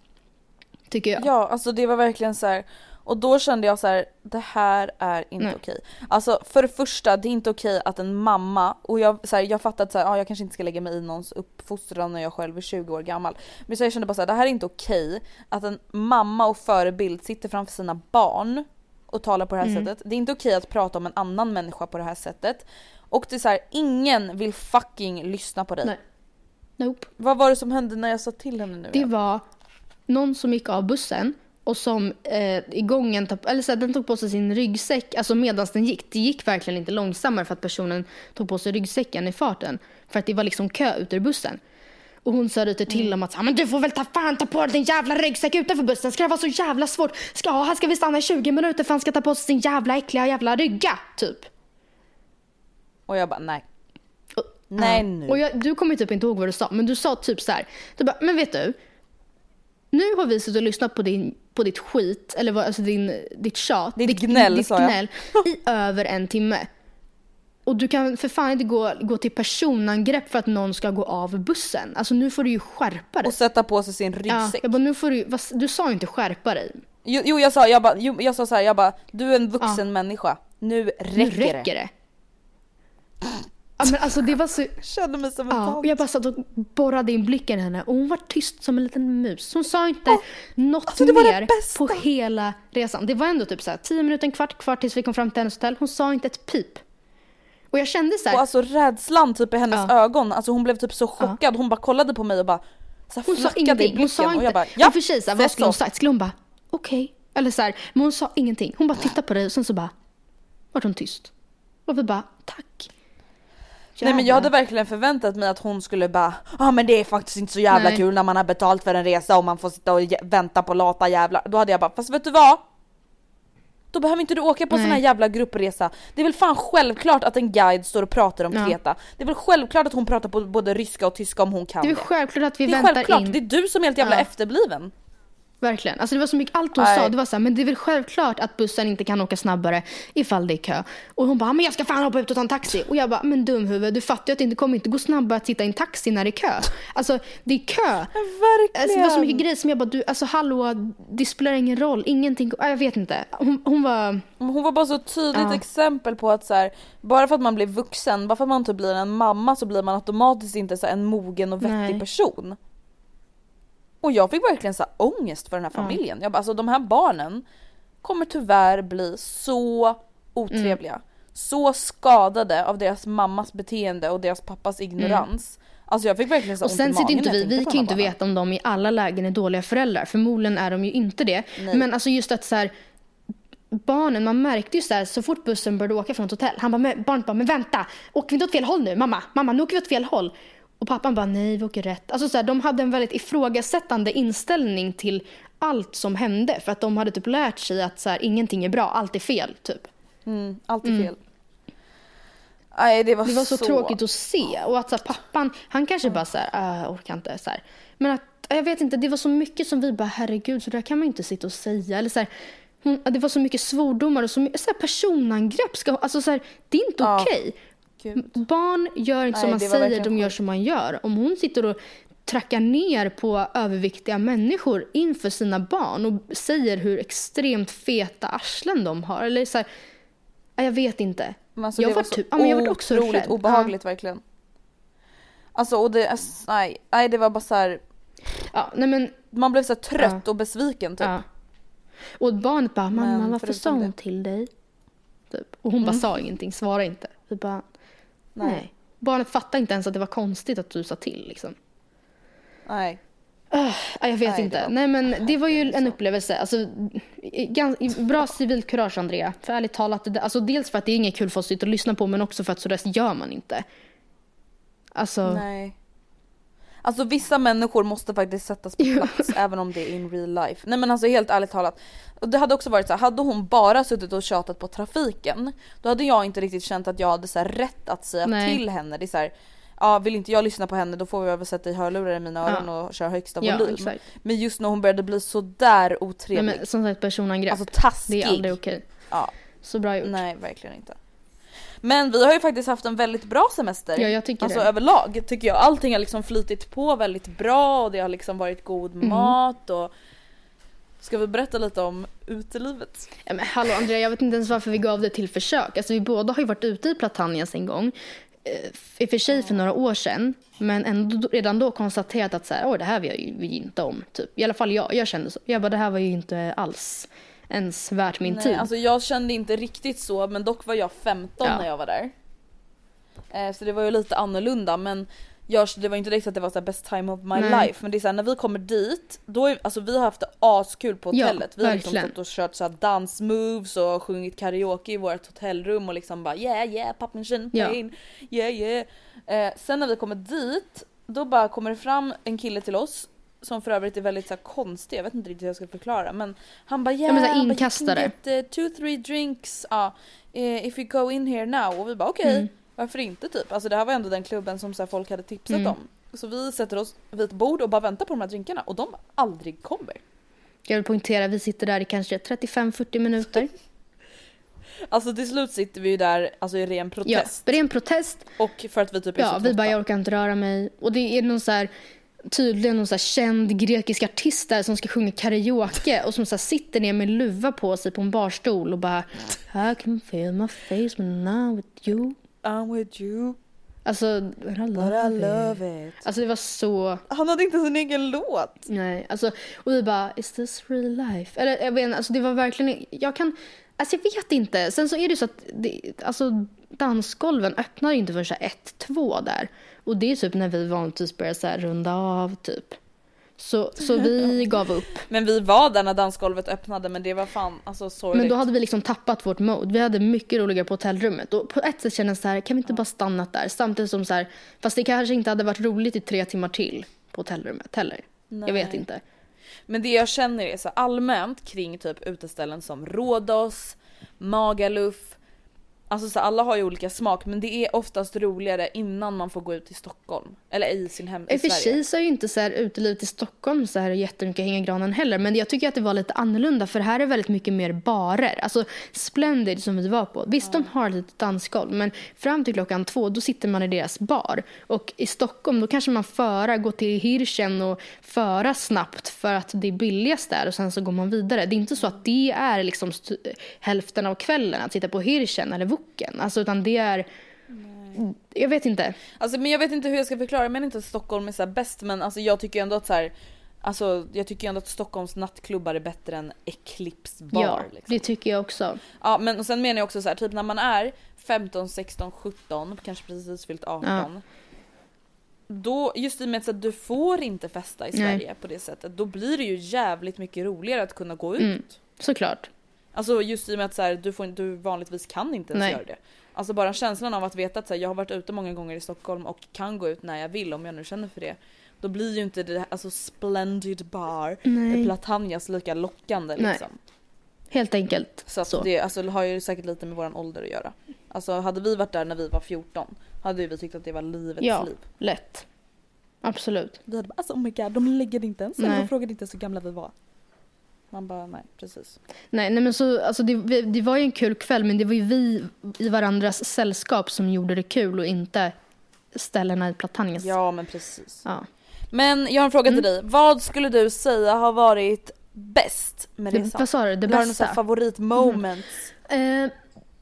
Tycker jag. Ja, alltså det var verkligen så här. Och då kände jag så här, det här är inte Nej. okej. Alltså för det första, det är inte okej att en mamma, och jag, så här, jag fattar att så här, ah, jag kanske inte ska lägga mig i någons uppfostran när jag själv är 20 år gammal. Men så jag kände bara så här, det här är inte okej att en mamma och förebild sitter framför sina barn och talar på det här Mm. sättet. Det är inte okej att prata om en annan människa på det här sättet. Och det är så här, ingen vill fucking lyssna på dig. Nej. Nope. Vad var det som hände när jag sa till henne nu? Det igen? var någon som gick av bussen och som eh, i gången, tog- eller så här, den tog på sig sin ryggsäck, alltså medan den gick. Det gick verkligen inte långsammare för att personen tog på sig ryggsäcken i farten. För att det var liksom kö ut ur bussen. Och hon sa lite till om att "Ja, men du får väl ta fan ta på dig din jävla ryggsäck utanför bussen. Ska det vara så jävla svårt? Ska, här ska vi stanna i 20 minuter för han ska ta på sig sin jävla äckliga jävla rygga, typ. Och jag bara nej. Och- Nej nu. Och jag, du kommer typ inte ihåg vad du sa, men du sa typ så här. Du bara, men vet du? Nu har vi suttit och lyssnat på, din, på ditt skit, eller vad, alltså din, ditt tjat. Ditt gnäll, ditt sa jag. gnäll i över en timme. Och du kan för fan inte gå, gå till personangrepp för att någon ska gå av bussen. Alltså nu får du ju skärpa dig. Och sätta på sig sin Ja, ryggsäck. jag bara, nu får du, vad, du sa ju inte skärpa dig. Jo, jo jag sa, jag bara, jo, jag sa så här, jag bara, du är en vuxen människa. Nu räcker, Nu räcker det. Ja, men alltså det var så... Jag kände mig som en Ja, tant. och jag bara satt och borrade in blicken i henne och hon var tyst som en liten mus. Hon sa inte något alltså mer på hela resan. Det var ändå typ så här 10 minuter, en kvart kvar tills vi kom fram till hennes hotell. Hon sa inte ett pip. Och jag kände så här, Och alltså rädslan typ i hennes Ja. ögon, alltså hon blev typ så chockad. Hon bara kollade på mig och bara så här hon sa ingenting. Hon sa inte, och jag bara, ja, för sig, så här, vad skulle hon sagt? Skulle hon bara okej? Eller så här, men hon sa ingenting. Hon bara tittade på dig och sen så bara vart hon tyst. Och vi bara tack. Nej men jag hade verkligen förväntat mig att hon skulle bara Ja ah, men det är faktiskt inte så jävla Nej. kul när man har betalt för en resa och man får sitta och vänta på lata jävlar. Då hade jag bara fast vet du vad? Då behöver inte du åka på Nej. sån här jävla gruppresa. Det är väl fan självklart att en guide står och pratar om Ja. Kreta. Det är väl självklart att hon pratar på både ryska och tyska om hon kan Det är väl självklart att vi Det är väntar självklart, in. det är du som är helt jävla Ja. efterbliven. Verkligen. Alltså det var så mycket, allt hon Nej. sa, det var så här, men det är väl självklart att bussen inte kan åka snabbare ifall det är kö. Och hon bara, men jag ska fan hoppa ut och ta en taxi. Och jag bara, men dumhuvud, du fattar ju att det inte kommer inte gå snabbare att sitta i en taxi när det är kö. Alltså det är kö. Verkligen. Alltså, det var så mycket grejer som jag bara, du, alltså hallå, det spelar ingen roll, ingenting, ah, jag vet inte. Hon, hon var, Hon var bara så tydligt Ja. exempel på att så här, bara för att man blir vuxen, bara för att man typ blir en mamma så blir man automatiskt inte så en mogen och vettig Nej. person. Och jag fick verkligen så här ångest för den här familjen. Jag bara, alltså de här barnen kommer tyvärr bli så otrevliga. Mm. Så skadade av deras mammas beteende och deras pappas ignorans. Alltså jag fick verkligen så Mm. och sen sitter inte vi, vi kan ju inte veta om de i alla lägen är dåliga föräldrar. Förmodligen är de ju inte det. Men alltså just att så här, barnen, man märkte ju så här, så fort bussen började åka från ett hotell, han bara, barnet bara, men vänta, åker vi inte åt fel håll nu? Mamma, mamma, nu åker vi åt fel håll. Och pappan bara, nej vi åker rätt. Alltså så här, de hade en väldigt ifrågasättande inställning till allt som hände. För att de hade typ lärt sig att så här, ingenting är bra, allt är fel typ. Mm, allt är fel. Nej det var, Det var så, tråkigt att se. Och att så här, pappan, han kanske bara så här, "Ah, jag orkar inte. Så här. Men att, jag vet inte, det var så mycket som vi bara, herregud, så där kan man inte sitta och säga. Eller så här, hon, det var så mycket svordomar och så mycket så här, personangrepp. Ska, alltså så här, det är inte Ja. okej. Gud. Barn gör inte som Nej, man det var säger, de gör som man gör. Om hon sitter och trackar ner på överviktiga människor inför sina barn och säger hur extremt feta arslen de har. Eller så här, ja, jag vet inte. Men alltså Jag var var typ- ja, men jag var också rädd. obehagligt verkligen. Alltså och det, nej, nej det var bara så här. Ja, nej men man blev så här trött och besviken typ. Ja. Och barnet bara, mamma Men varför sa hon det- Mm. till dig? Typ. Och hon bara sa ingenting, svara inte. Vi bara, nej. Barnet fattade inte ens att det var konstigt att du sa till liksom. Nej. Ah, jag vet Nej, inte. var Nej men det var ju en upplevelse. Alltså, gans, bra civilkurage Andrea. För ärligt talat, alltså, dels för att det är inget kul för oss att lyssna på men också för att så där gör man inte. Alltså, Nej. Alltså vissa människor måste faktiskt sättas på plats även om det är in real life. Nej men alltså helt ärligt talat. Och det hade också varit så här, hade hon bara suttit och tjatat på trafiken då hade jag inte riktigt känt att jag hade så rätt att säga Nej. till henne. Det är så här, ja vill inte jag lyssna på henne då får vi väl sätta i hörlurar i mina öron och köra högsta Ja, volym. exakt. men just när hon började bli så där nej, otrevlig. men, som sagt personangrepp. alltså taskig. det är aldrig okej. Ja, Så bra gjort. nej verkligen inte. Men vi har ju faktiskt haft en väldigt bra semester. Ja, jag tycker alltså det. överlag tycker jag. Allting har liksom flytit på väldigt bra och det har liksom varit god Mm. mat och Ska vi berätta lite om utelivet? Ja, men hallå Andrea, jag vet inte ens varför vi gav det till försök. Alltså, vi båda har ju varit ute i Platanias en gång. Eh, I och för sig för några år sedan. Men ändå redan då konstaterat att så här, Oj, det här vill vi inte om. Typ. I alla fall jag, jag kände så. Jag bara, det här var ju inte alls ens värt min Nej, tid. alltså jag kände inte riktigt så men dock var jag 15 Ja. när jag var där. Eh, så det var ju lite annorlunda men jag, det var inte direkt att det var så best time of my Nej. life men det är så här, när vi kommer dit, då är, alltså vi har haft det askul på Ja, hotellet. vi har liksom stått och kört så här dansmoves och sjungit karaoke i vårt hotellrum och liksom bara yeah yeah pop min champagne, yeah yeah. Eh, sen när vi kommer dit, då bara kommer det fram en kille till oss som för övrigt är väldigt så här, konstig, jag vet inte riktigt hur jag ska förklara men han bara yeah, men han bara, inkastare. get, eh, two three drinks ja, eh, if you go in here now och vi bara okej Mm. varför inte typ? Alltså det här var ändå den klubben som så här, folk hade tipsat Mm. om. Så vi sätter oss vid ett bord och bara väntar på de här drinkarna och de aldrig kommer. Jag vill poängtera, vi sitter där i kanske 35-40 minuter. Alltså till slut sitter vi ju där alltså i ren Ja, protest. ren protest. Och för att vi typ är Ja, så vi bara, jag orkar inte röra mig. Och det är någon så här, tydligen någon så känd grekisk artist där som ska sjunga karaoke och som så sitter ner med luva på sig på en barstol och bara I can feel my face when I'm with you. I'm with you, Alltså, but I but love, I it. love it. Alltså det var så, Han hade inte sin egen låt. nej. Alltså, och vi bara, is this real life? Eller jag vet inte, alltså det var verkligen, jag kan, alltså jag vet inte. Sen så är det så att, det, alltså dansgolven öppnar inte förrän ett, två där. Och det är typ när vi vanligtvis börjar så runda av typ. Så, så vi gav upp. Men vi var där när dansgolvet öppnade men det var fan alltså sorgligt. Men då hade vi liksom tappat vårt mode. Vi hade mycket roligare på hotellrummet. Och på ett sätt kändes det så här, kan vi inte bara stannat där? Samtidigt som så här, fast det kanske inte hade varit roligt i tre timmar till på hotellrummet heller. Jag vet Nej. inte. Men det jag känner är så allmänt kring typ uteställen som Rhodos, Magaluf. Alltså så alla har ju olika smak men det är oftast roligare innan man får gå ut till Stockholm. Eller i sin hem I i och för Sverige. sig så är ju inte så här utelivet i Stockholm så här jättemycket hänga i granen heller. Men jag tycker att det var lite annorlunda för här är väldigt mycket mer barer. Alltså Splendid som vi var på. Visst de har ett litet dansgolv men fram till klockan två då sitter man i deras bar. Och i Stockholm då kanske man föra, gå till Hirschen och föra snabbt för att det är billigast där och sen så går man vidare. Det är inte så att det är liksom hälften av kvällen att sitta på Hirschen eller Woken. Alltså utan det är jag vet inte. Alltså men jag vet inte hur jag ska förklara, jag menar inte att Stockholm är så bäst men alltså jag tycker ändå att så här, Alltså jag tycker ändå att Stockholms nattklubbar är bättre än Eclipse bar. ja, liksom. det tycker jag också. Ja men och sen menar jag också så här, typ när man är 15, 16, 17, kanske precis fyllt 18. Ja. Då, just i och med att du får inte festa i Nej. Sverige på det sättet, då blir det ju jävligt mycket roligare att kunna gå ut. Mm. Såklart. Alltså just i och med att så här, du, får, du vanligtvis kan inte ens Nej. göra det. Alltså bara känslan av att veta att så här, jag har varit ute många gånger i Stockholm och kan gå ut när jag vill om jag nu känner för det. Då blir ju inte det här, alltså splendid bar, Nej. Platanias lika lockande Nej. liksom. Helt enkelt. Så, att Så. det alltså, har ju säkert lite med våran ålder att göra. Alltså hade vi varit där när vi var 14 hade vi tyckt att det var livets Ja, liv. lätt. Absolut. Vi hade bara alltså oh my god de lägger inte ens, Nej. de frågade inte ens hur gamla vi var. Man bara nej precis. Nej, nej men så, alltså det, det var ju en kul kväll men det var ju vi i varandras sällskap som gjorde det kul och inte ställena i Platanias. Ja men precis. Ja. Men jag har en fråga Mm. till dig. Vad skulle du säga har varit bäst med Det, resan? vad sa du? Det har du några bästa? favoritmoments? Eh,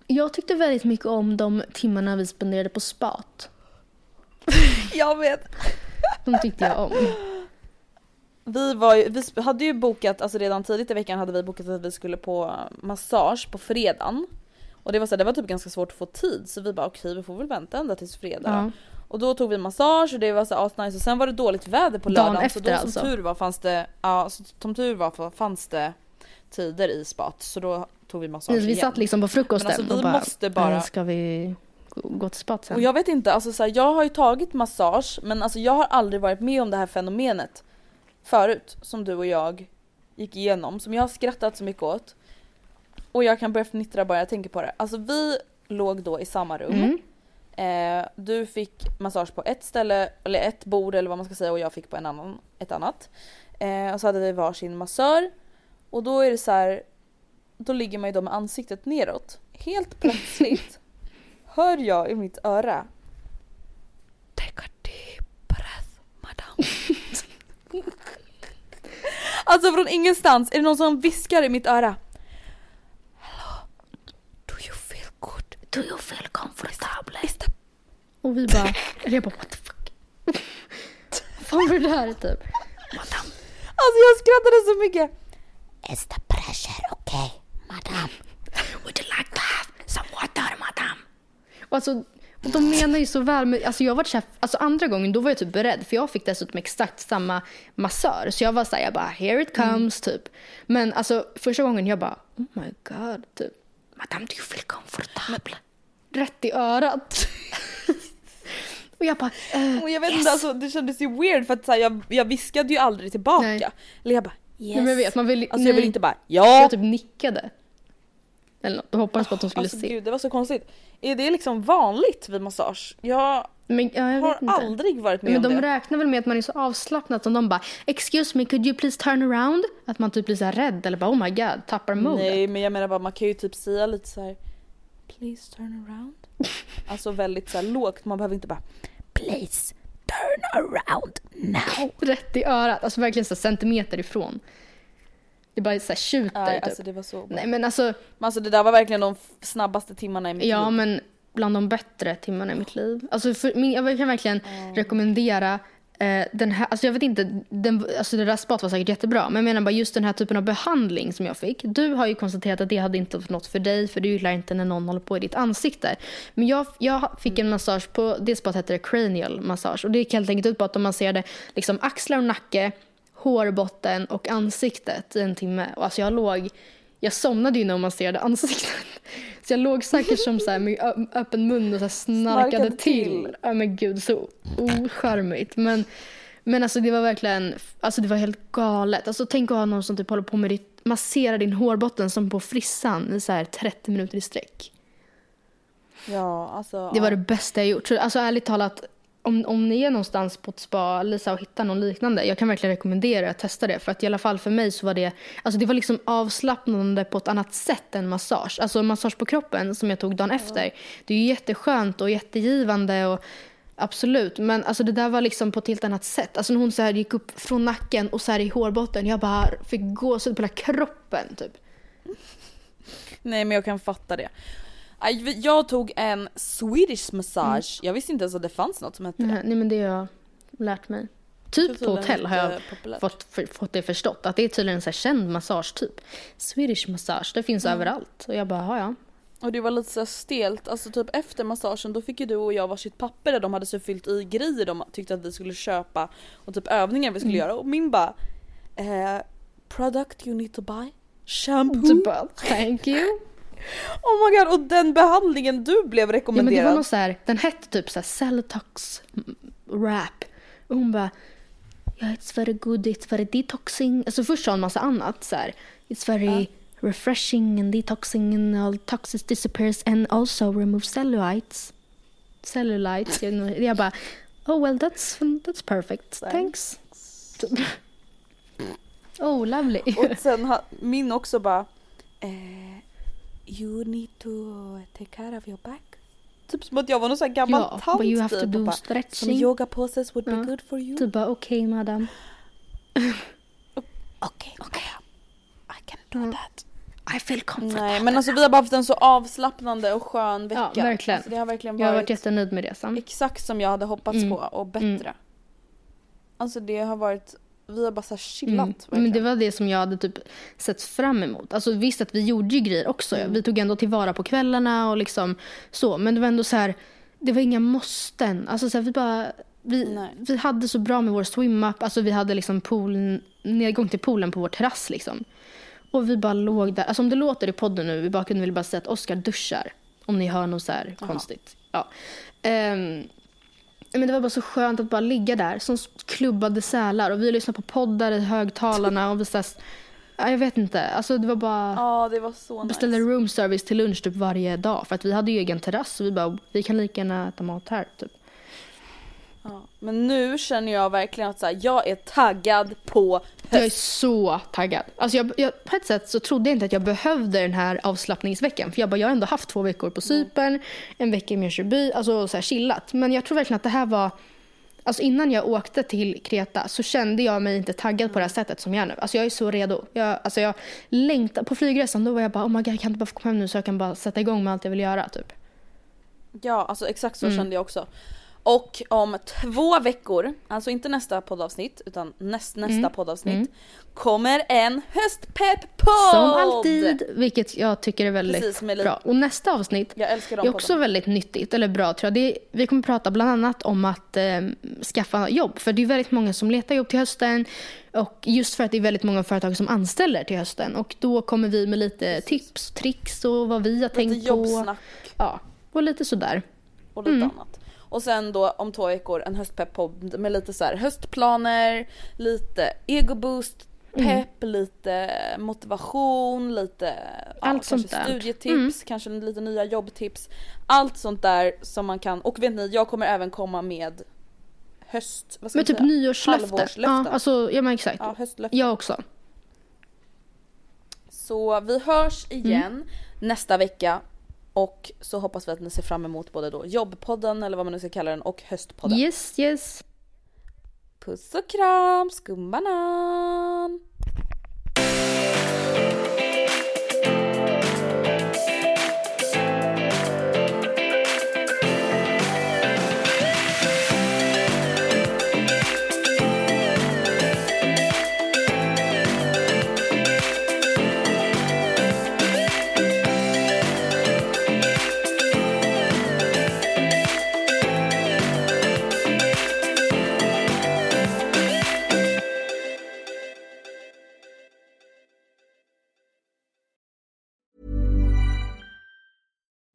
jag tyckte väldigt mycket om de timmarna vi spenderade på spat. Jag vet. De tyckte jag om. Vi, var ju, vi hade ju bokat, alltså redan tidigt i veckan hade vi bokat att vi skulle på massage på fredagen. Och det var, så här, det var typ ganska svårt att få tid så vi bara okej vi får väl vänta ända tills fredag. Ja. Och då tog vi massage och det var så asnice och sen var det dåligt väder på Dagen lördagen så efter då som alltså. tur var fanns det, ja så som tur var fanns det tider i spat så då tog vi massage Vi igen. satt liksom på frukosten Men alltså, vi och bara, måste bara- "Eh, ska vi gå, gå till spat sen? Och jag vet inte, alltså så här, jag har ju tagit massage men alltså jag har aldrig varit med om det här fenomenet förut som du och jag gick igenom som jag har skrattat så mycket åt. Och jag kan börja fnittra bara jag tänker på det. Alltså vi låg då i samma rum. Mm. Eh, du fick massage på ett ställe, eller ett bord eller vad man ska säga och jag fick på en annan, ett annat. Eh, och så hade vi varsin massör. Och då är det så här, då ligger man ju då med ansiktet neråt. Helt plötsligt hör jag i mitt öra Take a deep breath, madam. Alltså från ingenstans är det någon som viskar i mitt öra. Hello, do you feel good? Do you feel comfortable? Is the Och vi bara, eller jag bara what the fuck. Fan var det där typ? Alltså jag skrattade så mycket. Is the pressure okay, madam? Would you like to have some water, madam? Och alltså, och de menar ju så väl. Men alltså jag var så här, alltså andra gången då var jag typ beredd för jag fick dessutom exakt samma massör. Så jag var såhär, jag bara here it comes typ. Men alltså första gången jag bara oh my god typ. Madam, do you feel comfortable? Rätt i örat. och jag bara Och jag vet inte, alltså, det kändes ju weird för att så här, jag, jag viskade ju aldrig tillbaka. Nej. Eller jag bara Yes. nej, men jag vet man vill Alltså jag vill nej. inte bara ja. Jag typ nickade. Eller något och hoppades på att de skulle Alltså se. gud det var så konstigt. Är det liksom vanligt vid massage? Jag Men ja, jag har aldrig varit med Men om de det. räknar väl med att man är så avslappnad som de bara “excuse me, could you please turn around?” Att man typ blir så rädd eller bara “oh my god” tappar modet. Nej men jag menar bara man kan ju typ säga lite så här. Please turn around. Alltså väldigt så lågt, man behöver inte bara Please turn around now. Rätt i örat, alltså verkligen så centimeter ifrån. Det bara så här tjuter Nej typ. alltså det var så Nej men alltså, Men alltså det där var verkligen de snabbaste timmarna i mitt ja liv. men bland de bättre timmarna i mitt liv. Alltså för, min, jag kan verkligen rekommendera eh, den här, alltså jag vet inte, den, alltså det där spat var säkert jättebra, men jag menar bara just den här typen av behandling som jag fick. Du har ju konstaterat att det hade inte varit något för dig, för du gillar inte när någon håller på i ditt ansikte. Men jag, jag fick en massage på, det spat hette det cranial massage, och det gick helt enkelt ut på att de masserade liksom axlar och nacke, hårbotten och ansiktet i en timme. Och alltså jag låg, jag somnade ju när hon masserade ansiktet. Så jag låg säkert som så här med öppen mun och så snarkade, Snarkade till. till. Ja men gud så ocharmigt. Men, men alltså det var verkligen, alltså det var helt galet. Alltså tänk att ha någon som typ håller på med ditt, masserar din hårbotten som på frissan i så här 30 minuter i sträck. Ja, alltså. Det var det bästa jag gjort. Så, alltså ärligt talat, om, om ni är någonstans på ett spa Lisa, och hittar någon liknande, jag kan verkligen rekommendera att testa det. För att i alla fall för mig så var det, alltså det var liksom avslappnande på ett annat sätt än massage. Alltså massage på kroppen som jag tog dagen efter, det är ju jätteskönt och jättegivande och absolut. Men alltså det där var liksom på ett helt annat sätt. Alltså när hon så här gick upp från nacken och så här i hårbotten, jag bara fick gåshud på hela kroppen typ. Nej men jag kan fatta det. Jag tog en Swedish massage, jag visste inte ens att det fanns något som hette det. Nej, men det har jag lärt mig. Typ på hotell har jag populärt. fått, fått det förstått. Att det är tydligen en så här känd massage typ. Swedish massage, det finns överallt. Och jag bara, ja ja. Och det var lite så stelt, alltså typ efter massagen då fick ju du och jag varsitt papper där de hade så fyllt i grejer de tyckte att vi skulle köpa och typ övningar vi skulle Mm. göra och min bara eh, Product you need to buy? Shampoo? Typ thank you. Oh my god och den behandlingen du blev Ja, men det rekommenderad. var någon så här, den hette typ så här Celltox wrap. Och hon bara, ja it's very good, it's very detoxing. Alltså först sa hon massa annat så här. It's very refreshing and detoxing and all toxins disappears and also remove cellulites. Cellulites. Jag, bara, oh well that's, that's perfect. Thanks. Oh lovely. Och sen min också bara eh, You need to take care of your back. Typ som att jag var någon sån här gammal Ja, tant but you have to typ, do bara, Some stretching. yoga poses would Ja. be good for you. Du bara, okej madam. Okej, okej. I can do that. I feel comfortable. Nej men alltså vi har bara haft en så avslappnande och skön vecka. Ja, verkligen. Alltså, det har verkligen Jag har varit jättenöjd med resan. exakt som jag hade hoppats Mm. på och bättre. Alltså det har varit, vi har bara så chillat Mm. Men det var det som jag hade typ sett fram emot. Alltså visst att vi gjorde ju grejer också. Mm. Vi tog ändå tillvara på kvällarna och liksom så. Men det var ändå så här, det var inga måsten. Alltså så här, vi bara, vi, Nej. vi hade så bra med vår swim-up. Alltså vi hade liksom pool, nedgång till poolen på vår terrass liksom. Och vi bara låg där. Alltså om det låter i podden nu, i bakgrunden vill jag bara säga att Oskar duschar. Om ni hör något så här konstigt. Ja. Ehm, men det var bara så skönt att bara ligga där som klubbade sälar. Och vi lyssnade på poddar i högtalarna. Och vi så här, jag vet inte. Alltså det var bara... Ja det var så beställde nice. room service till lunch typ varje dag. För att vi hade ju egen terrass. Och vi bara, vi kan lika gärna äta mat här typ. Ja. Men nu känner jag verkligen att så här, jag är taggad på Jag är höst. så taggad. Alltså jag, jag, på ett sätt så trodde jag inte att jag behövde den här avslappningsveckan. För jag bara, jag har ändå haft två veckor på Cypern, en vecka i Mjölby, alltså så här chillat. Men jag tror verkligen att det här var, alltså innan jag åkte till Kreta så kände jag mig inte taggad på det här sättet som jag är nu. Alltså jag är så redo. Jag, alltså jag längtar, på flygresan då var jag bara, oh my god jag kan inte bara få komma hem nu så jag kan bara sätta igång med allt jag vill göra typ. Ja alltså exakt Mm. så kände jag också. Och om två veckor, alltså inte nästa poddavsnitt utan näst, nästa Mm. poddavsnitt kommer en höstpepp-podd! Som alltid, vilket jag tycker är väldigt Precis, lite- bra. Och nästa avsnitt är också väldigt nyttigt, eller bra tror jag. Är, vi kommer prata bland annat om att eh, skaffa jobb. För det är väldigt många som letar jobb till hösten. Och just för att det är väldigt många företag som anställer till hösten. Och då kommer vi med lite tips, tricks och vad vi har tänkt Lite på. jobbsnack Ja, och lite sådär. och lite Mm. annat. Och sen då om två veckor en höstpepp-podd med lite så här höstplaner, lite egoboost, Mm. pepp, lite motivation, lite ja, Allt sånt kanske där. Mm. studietips, kanske lite nya jobbtips. Allt sånt där som man kan, och vet ni jag kommer även komma med höst, vad ska Men typ säga? Halvårslöften. Ja, alltså, ja men exakt. Ja, höstlöften. Jag också. Så vi hörs igen Mm. nästa vecka och så hoppas vi att ni ser fram emot både då jobbpodden eller vad man nu ska kalla den och höstpodden. Yes, yes. Puss och kram, skumbanan!